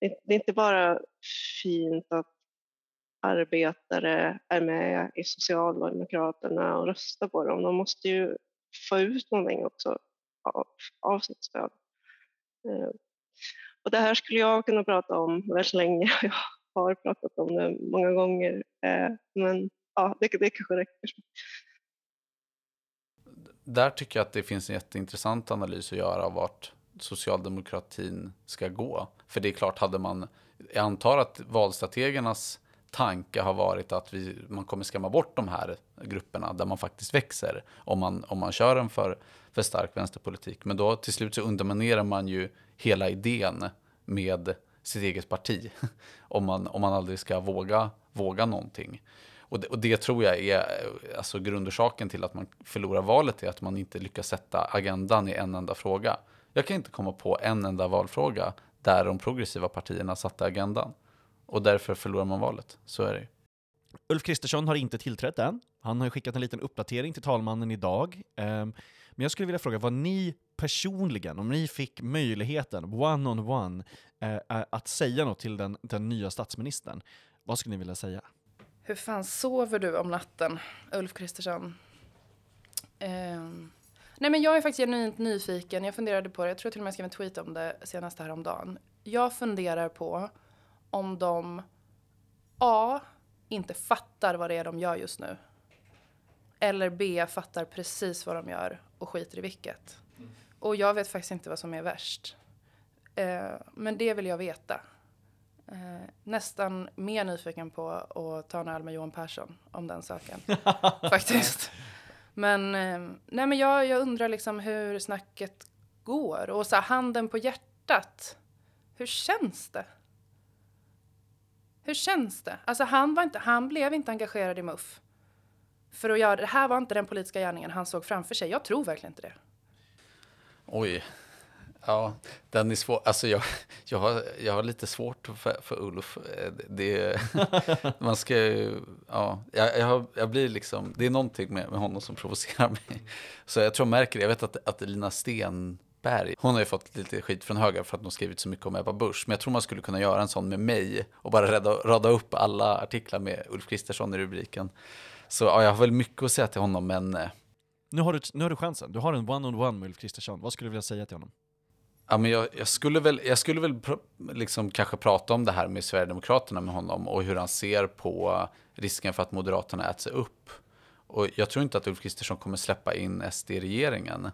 Det är inte bara fint att arbetare är med i Socialdemokraterna och röstar på dem. De måste ju få ut någonting också av, av sitt stöd. Eh, och det här skulle jag kunna prata om väldigt länge. *laughs* Jag har pratat om det många gånger, eh, men ja, det, det kanske räcker. Där tycker jag att det finns en jätteintressant analys att göra av vart socialdemokratin ska gå. För det är klart, hade man, jag antar att valstrategernas tanke har varit att vi, man kommer skamma bort de här grupperna där man faktiskt växer om man, om man kör en för, för stark vänsterpolitik. Men då till slut så underminerar man ju hela idén med sitt eget parti *laughs* om man, om man aldrig ska våga, våga någonting. Och det, och det tror jag är alltså grundorsaken till att man förlorar valet är att man inte lyckas sätta agendan i en enda fråga. Jag kan inte komma på en enda valfråga där de progressiva partierna satte agendan. Och därför förlorar man valet. Så är det Ulf Kristersson har inte tillträtt än. Han har skickat en liten uppdatering till talmannen idag. Ehm, men jag skulle vilja fråga vad ni personligen, om ni fick möjligheten, one-on-one, on one, eh, eh, att säga något till den, den nya statsministern, vad skulle ni vilja säga? Hur fan sover du om natten, Ulf Kristersson? Eh, nej men jag är faktiskt genuint nyfiken. Jag funderade på det. Jag tror till och med jag skrev en tweet om det senast häromdagen. Jag funderar på om de A. Inte fattar vad det är de gör just nu. Eller B. Fattar precis vad de gör och skiter i vilket. Mm. Och jag vet faktiskt inte vad som är värst. Uh, men det vill jag veta. Eh, nästan mer nyfiken på att ta en öl med Johan Persson om den saken. *laughs* Faktiskt. Men, eh, nej men jag, jag undrar liksom hur snacket går. Och så här, handen på hjärtat. Hur känns det? Hur känns det? Alltså han, var inte, han blev inte engagerad i MUF. För att göra det här var inte den politiska gärningen han såg framför sig. Jag tror verkligen inte det. Oj, Ja, den är svår. Alltså jag, *laughs* jag, har, jag har lite svårt för, för Ulf. Det, *laughs* man ska ja, jag, jag, jag, blir liksom, det är någonting med, med honom som provocerar *laughs* mig. Så jag tror jag märker det. Jag vet att, att Lina Stenberg, hon har ju fått lite skit från höger för att hon skrivit så mycket om Ebba Busch. Men jag tror man skulle kunna göra en sån med mig och bara rada, rada upp alla artiklar med Ulf Kristersson i rubriken. Så ja, jag har väl mycket att säga till honom, men... Eh, nu har du, nu har du chansen. Du har en one-on-one -on -one med Ulf Kristersson. Vad skulle du vilja säga till honom? Ja, men jag, jag, skulle väl, jag skulle väl pr liksom kanske prata om det här med Sverigedemokraterna med honom och hur han ser på risken för att Moderaterna äter sig upp. Och jag tror inte att Ulf Kristersson kommer släppa in SD i regeringen.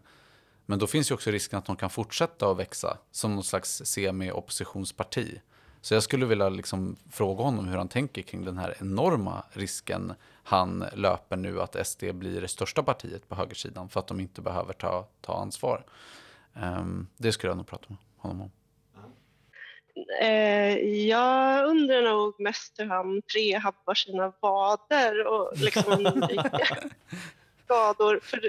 Men då finns ju också risken att de kan fortsätta att växa som någon slags semi-oppositionsparti. Så jag skulle vilja liksom fråga honom hur han tänker kring den här enorma risken han löper nu att SD blir det största partiet på högersidan för att de inte behöver ta, ta ansvar. Um, det skulle jag nog prata med honom om. Eh, jag undrar nog mest hur han prehabbar sina vader och liksom *laughs* skador. För,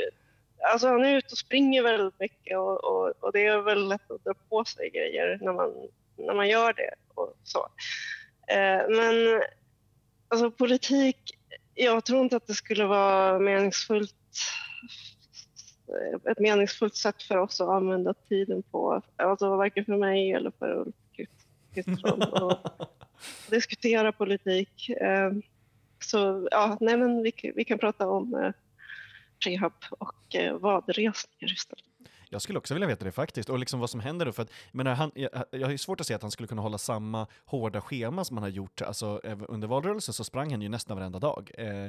alltså han är ute och springer väldigt mycket och, och, och, det är väl lätt att dra på sig grejer när man, när man gör det. Och så. Eh, men alltså politik, jag tror inte att det skulle vara meningsfullt ett meningsfullt sätt för oss att använda tiden på. Alltså varken för mig eller för Ulf Kristersson. *laughs* diskutera politik. Eh, så ja, nej men vi, vi kan prata om eh, rehab och eh, vadresningar istället. Jag skulle också vilja veta det faktiskt, och liksom vad som händer då, för att men han, jag, jag har ju svårt att se att han skulle kunna hålla samma hårda schema som han har gjort, alltså under valrörelsen så sprang han ju nästan varenda dag, eh,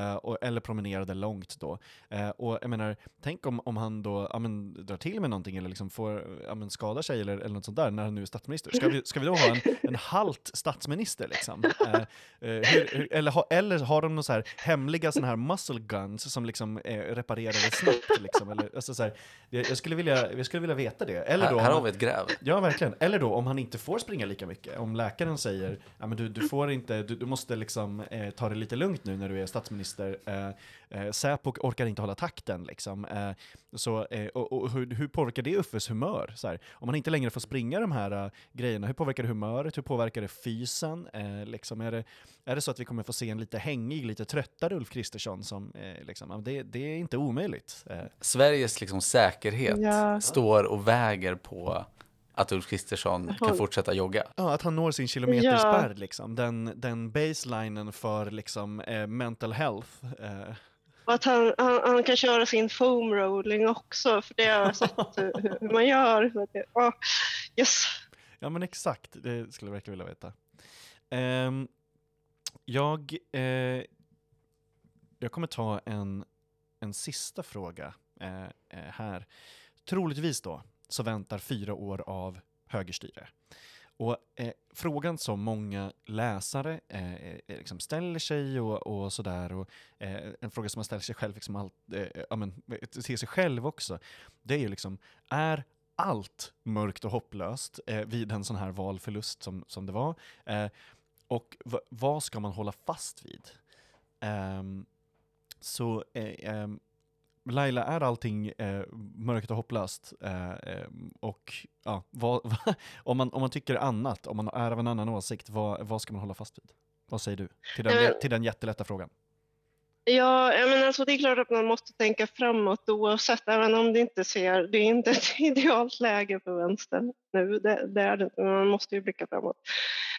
eh, och, eller promenerade långt då. Eh, och jag menar, tänk om, om han då ja, men, drar till med någonting eller liksom får, ja, men, skadar sig eller, eller något sånt där när han nu är statsminister. Ska vi, ska vi då ha en, en halt statsminister liksom? Eh, eh, hur, hur, eller, ha, eller har de några så här hemliga sådana här muscle guns som liksom eh, reparerar det snabbt liksom? Eller, alltså, så här, jag, jag skulle vilja, jag skulle vilja veta det. Eller då, här, här har vi ett gräv. Ja, verkligen. Eller då om han inte får springa lika mycket. Om läkaren säger ja, men du, du får inte, du, du måste liksom eh, ta det lite lugnt nu när du är statsminister. Eh, eh, Säpo orkar inte hålla takten liksom. Eh, så, eh, och, och hur, hur, påverkar det Uffes humör? Så här, om man inte längre får springa de här uh, grejerna, hur påverkar det humöret? Hur påverkar det fysen? Eh, liksom, är, det, är det så att vi kommer få se en lite hängig, lite tröttare Ulf Kristersson? Som, eh, liksom, det, det, är inte omöjligt. Eh. Sveriges liksom, säkerhet ja. står och väger på att Ulf Kristersson kan fortsätta jogga. Ja, att han når sin kilometerspärr, ja. liksom. den, den baselinen för liksom, eh, mental health. Eh. Och att han, han, han, kan köra sin foam rolling också, för det har jag sett eh, hur, hur, man gör. Så att det, oh, yes. Ja men exakt, det skulle jag verkligen vilja veta. Um, jag, eh, jag kommer ta en, en sista fråga eh, eh här. Troligtvis då så väntar fyra år av högerstyre. Och eh, frågan som många läsare eh, eh, liksom ställer sig och, och sådär, och eh, en fråga som man ställer sig själv, liksom allt, eh, eh, ja, men, till sig själv också, det är ju liksom, är allt mörkt och hopplöst eh, vid en sån här valförlust som, som det var? Eh, och vad ska man hålla fast vid? Ehm, så ehm, Laila, är allting eh, mörkt och hopplöst? Eh, eh, och ja, *laughs* vad, om, man, om man tycker annat, om man är av en annan åsikt, vad, vad ska man hålla fast vid? Vad säger du till den, men, till den jättelätta frågan? Ja, menar, alltså, det är klart att man måste tänka framåt oavsett, även om det inte ser, det är inte *laughs* ett idealt läge för vänstern nu, det, det är det men man måste ju blicka framåt.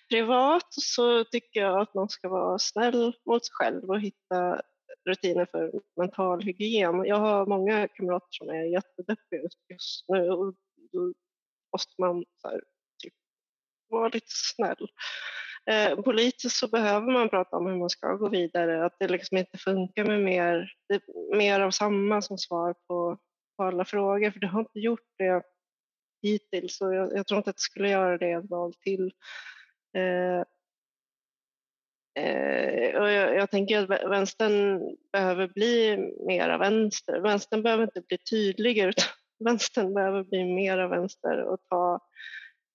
Privat så tycker jag att man ska vara snäll mot sig själv och hitta rutiner för mental hygien. Jag har många kamrater som är jättedeppiga just nu och då måste man så här, typ, vara lite snäll. Eh, politiskt så behöver man prata om hur man ska gå vidare, att det liksom inte funkar med mer, det, mer av samma som svar på, på alla frågor, för det har inte gjort det hittills och jag, jag tror inte att det skulle göra det ett val till. Eh, Eh, och jag, jag, tänker att vänstern behöver bli mera vänster. Vänstern behöver inte bli tydligare utan *laughs* vänstern behöver bli mera vänster och ta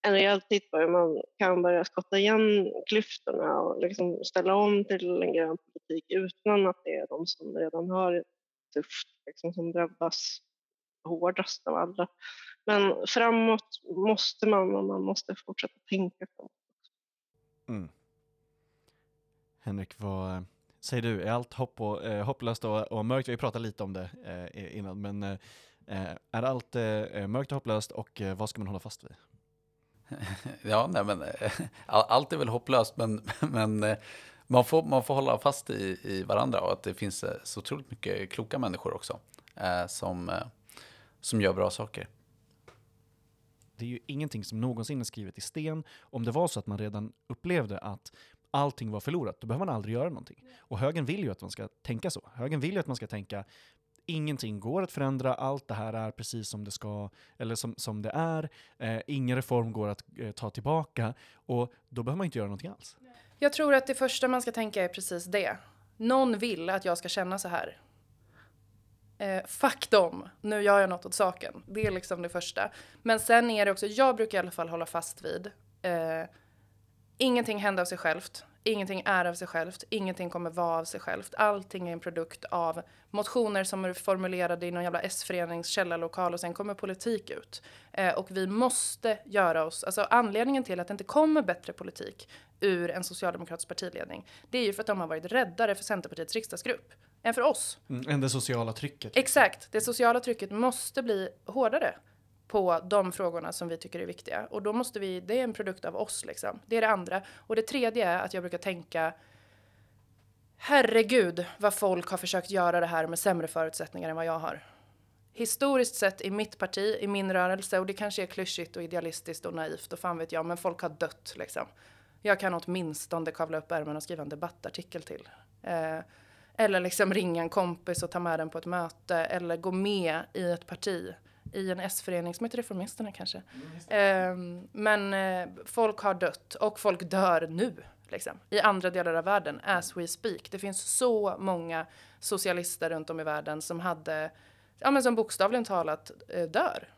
en rejäl titt på hur man kan börja skotta igen klyftorna och liksom ställa om till en grön politik utan att det är de som redan har det tufft liksom, som drabbas hårdast av alla. Men framåt måste man och man måste fortsätta tänka framåt. Mm. Henrik, vad säger du? Är allt hopp och, eh, hopplöst och, och mörkt? Vi pratat lite om det eh, innan, men eh, är allt eh, mörkt och hopplöst och eh, vad ska man hålla fast vid? *laughs* Ja, nej men allt är väl hopplöst, men, *laughs* men man, får, man får hålla fast i, i varandra och att det finns så otroligt mycket kloka människor också eh, som, som gör bra saker. Det är ju ingenting som någonsin är skrivet i sten. Om det var så att man redan upplevde att allting var förlorat, då behöver man aldrig göra någonting. Och högern vill ju att man ska tänka så. Högern vill ju att man ska tänka ingenting går att förändra, allt det här är precis som det ska, eller som, som det är, eh, ingen reform går att eh, ta tillbaka och då behöver man inte göra någonting alls. Jag tror att det första man ska tänka är precis det. Någon vill att jag ska känna så här. Eh, fuck dem, nu gör jag något åt saken. Det är liksom det första. Men sen är det också, jag brukar i alla fall hålla fast vid eh, Ingenting händer av sig självt. Ingenting är av sig självt. Ingenting kommer vara av sig självt. Allting är en produkt av motioner som är formulerade i någon jävla S-förenings källarlokal och sen kommer politik ut. Eh, och vi måste göra oss, alltså anledningen till att det inte kommer bättre politik ur en socialdemokratisk partiledning, det är ju för att de har varit räddare för Centerpartiets riksdagsgrupp än för oss. Mm, än det sociala trycket. Exakt, det sociala trycket måste bli hårdare på de frågorna som vi tycker är viktiga. Och då måste vi, det är en produkt av oss liksom. Det är det andra. Och det tredje är att jag brukar tänka Herregud vad folk har försökt göra det här med sämre förutsättningar än vad jag har. Historiskt sett i mitt parti, i min rörelse, och det kanske är klyschigt och idealistiskt och naivt och fan vet jag, men folk har dött liksom. Jag kan åtminstone kavla upp ärmen och skriva en debattartikel till. Eh, eller liksom ringa en kompis och ta med den på ett möte eller gå med i ett parti i en S-förening som heter Reformisterna kanske. Mm, eh, men eh, folk har dött och folk dör nu. Liksom, I andra delar av världen, as we speak. Det finns så många socialister runt om i världen som hade, ja men som bokstavligen talat eh, dör.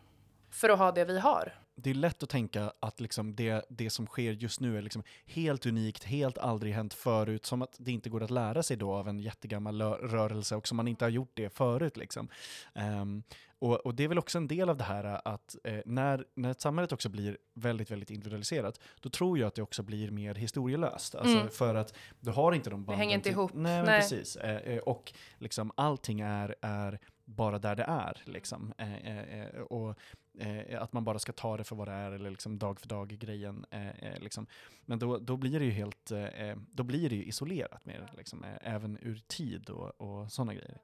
För att ha det vi har det är lätt att tänka att liksom det, det som sker just nu är liksom helt unikt, helt aldrig hänt förut, som att det inte går att lära sig då av en jättegammal rörelse och som man inte har gjort det förut. Liksom. Um, och, och, det är väl också en del av det här att eh, när, när samhället också blir väldigt, väldigt individualiserat, då tror jag att det också blir mer historielöst. Alltså mm. För att du har inte de banden. Det hänger inte till, ihop. Nej, nej. precis. Eh, eh, och liksom allting är, är bara där det är. Liksom. Eh, eh, eh, och eh, att man bara ska ta det för vad det är eller liksom dag för dag-grejen. Eh, eh, liksom. Men då, då blir det ju helt, eh, då blir det ju isolerat mer, liksom, även ur tid och, och sådana grejer.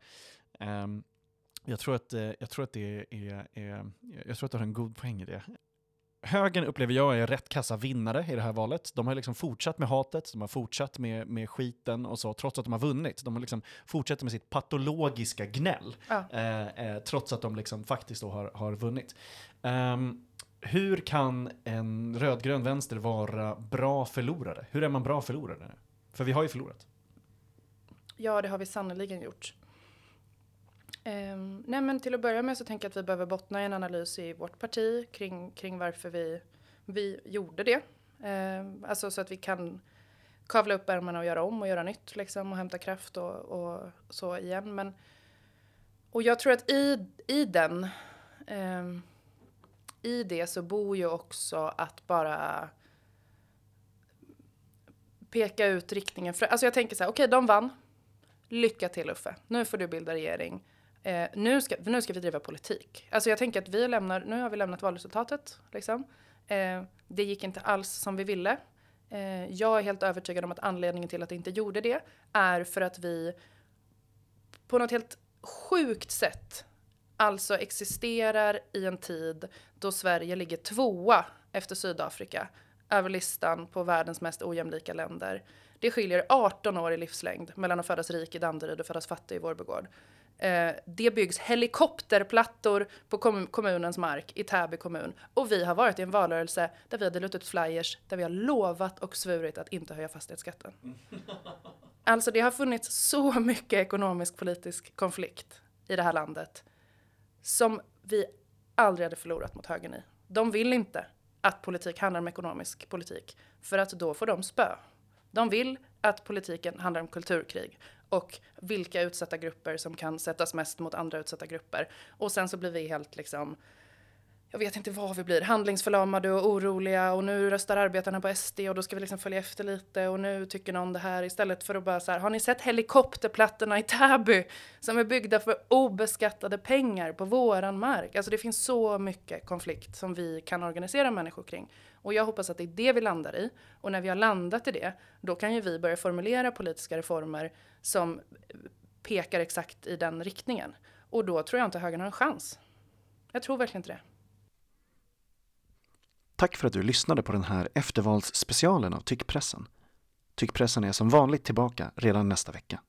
Um, jag tror att, jag tror att det är, är, jag tror att du har en god poäng i det högern upplever jag är rätt kassa vinnare i det här valet. De har liksom fortsatt med hatet, de har fortsatt med, med skiten och så, trots att de har vunnit. De har liksom fortsatt med sitt patologiska gnäll, ja. eh, eh, trots att de liksom faktiskt har, har vunnit. Um, hur kan en rödgrön vänster vara bra förlorare? Hur är man bra förlorare? För vi har ju förlorat. Ja, det har vi sannoliken gjort. Um, nej men till att börja med så tänker jag att vi behöver bottna i en analys i vårt parti kring, kring varför vi, vi gjorde det. Um, alltså så att vi kan kavla upp ärmarna och göra om och göra nytt liksom och hämta kraft och, och så igen. Men, och jag tror att i, i den, um, i det så bor ju också att bara peka ut riktningen. För, alltså jag tänker så här, okej okay, de vann. Lycka till Uffe, nu får du bilda regering. Eh, nu, ska, nu ska vi driva politik. Alltså jag tänker att vi lämnar, nu har vi lämnat valresultatet. Liksom. Eh, det gick inte alls som vi ville. Eh, jag är helt övertygad om att anledningen till att det inte gjorde det är för att vi på något helt sjukt sätt alltså existerar i en tid då Sverige ligger tvåa efter Sydafrika över listan på världens mest ojämlika länder. Det skiljer 18 år i livslängd mellan att födas rik i Danderyd och födas fattig i Vårbygård. Eh, det byggs helikopterplattor på kom kommunens mark i Täby kommun. Och vi har varit i en valrörelse där vi har delat ut flyers där vi har lovat och svurit att inte höja fastighetsskatten. *laughs* Alltså det har funnits så mycket ekonomisk politisk konflikt i det här landet som vi aldrig hade förlorat mot högern i. De vill inte att politik handlar om ekonomisk politik för att då får de spö. De vill att politiken handlar om kulturkrig och vilka utsatta grupper som kan sättas mest mot andra utsatta grupper. Och sen så blir vi helt liksom jag vet inte vad vi blir, handlingsförlamade och oroliga och nu röstar arbetarna på SD och då ska vi liksom följa efter lite och nu tycker någon det här istället för att bara så här, har ni sett helikopterplattorna i Täby som är byggda för obeskattade pengar på våran mark? Alltså det finns så mycket konflikt som vi kan organisera människor kring och jag hoppas att det är det vi landar i och när vi har landat i det, då kan ju vi börja formulera politiska reformer som pekar exakt i den riktningen. Och då tror jag inte högern har en chans. Jag tror verkligen inte det. Tack för att du lyssnade på den här eftervalsspecialen av Tyckpressen. Tyckpressen är som vanligt tillbaka redan nästa vecka.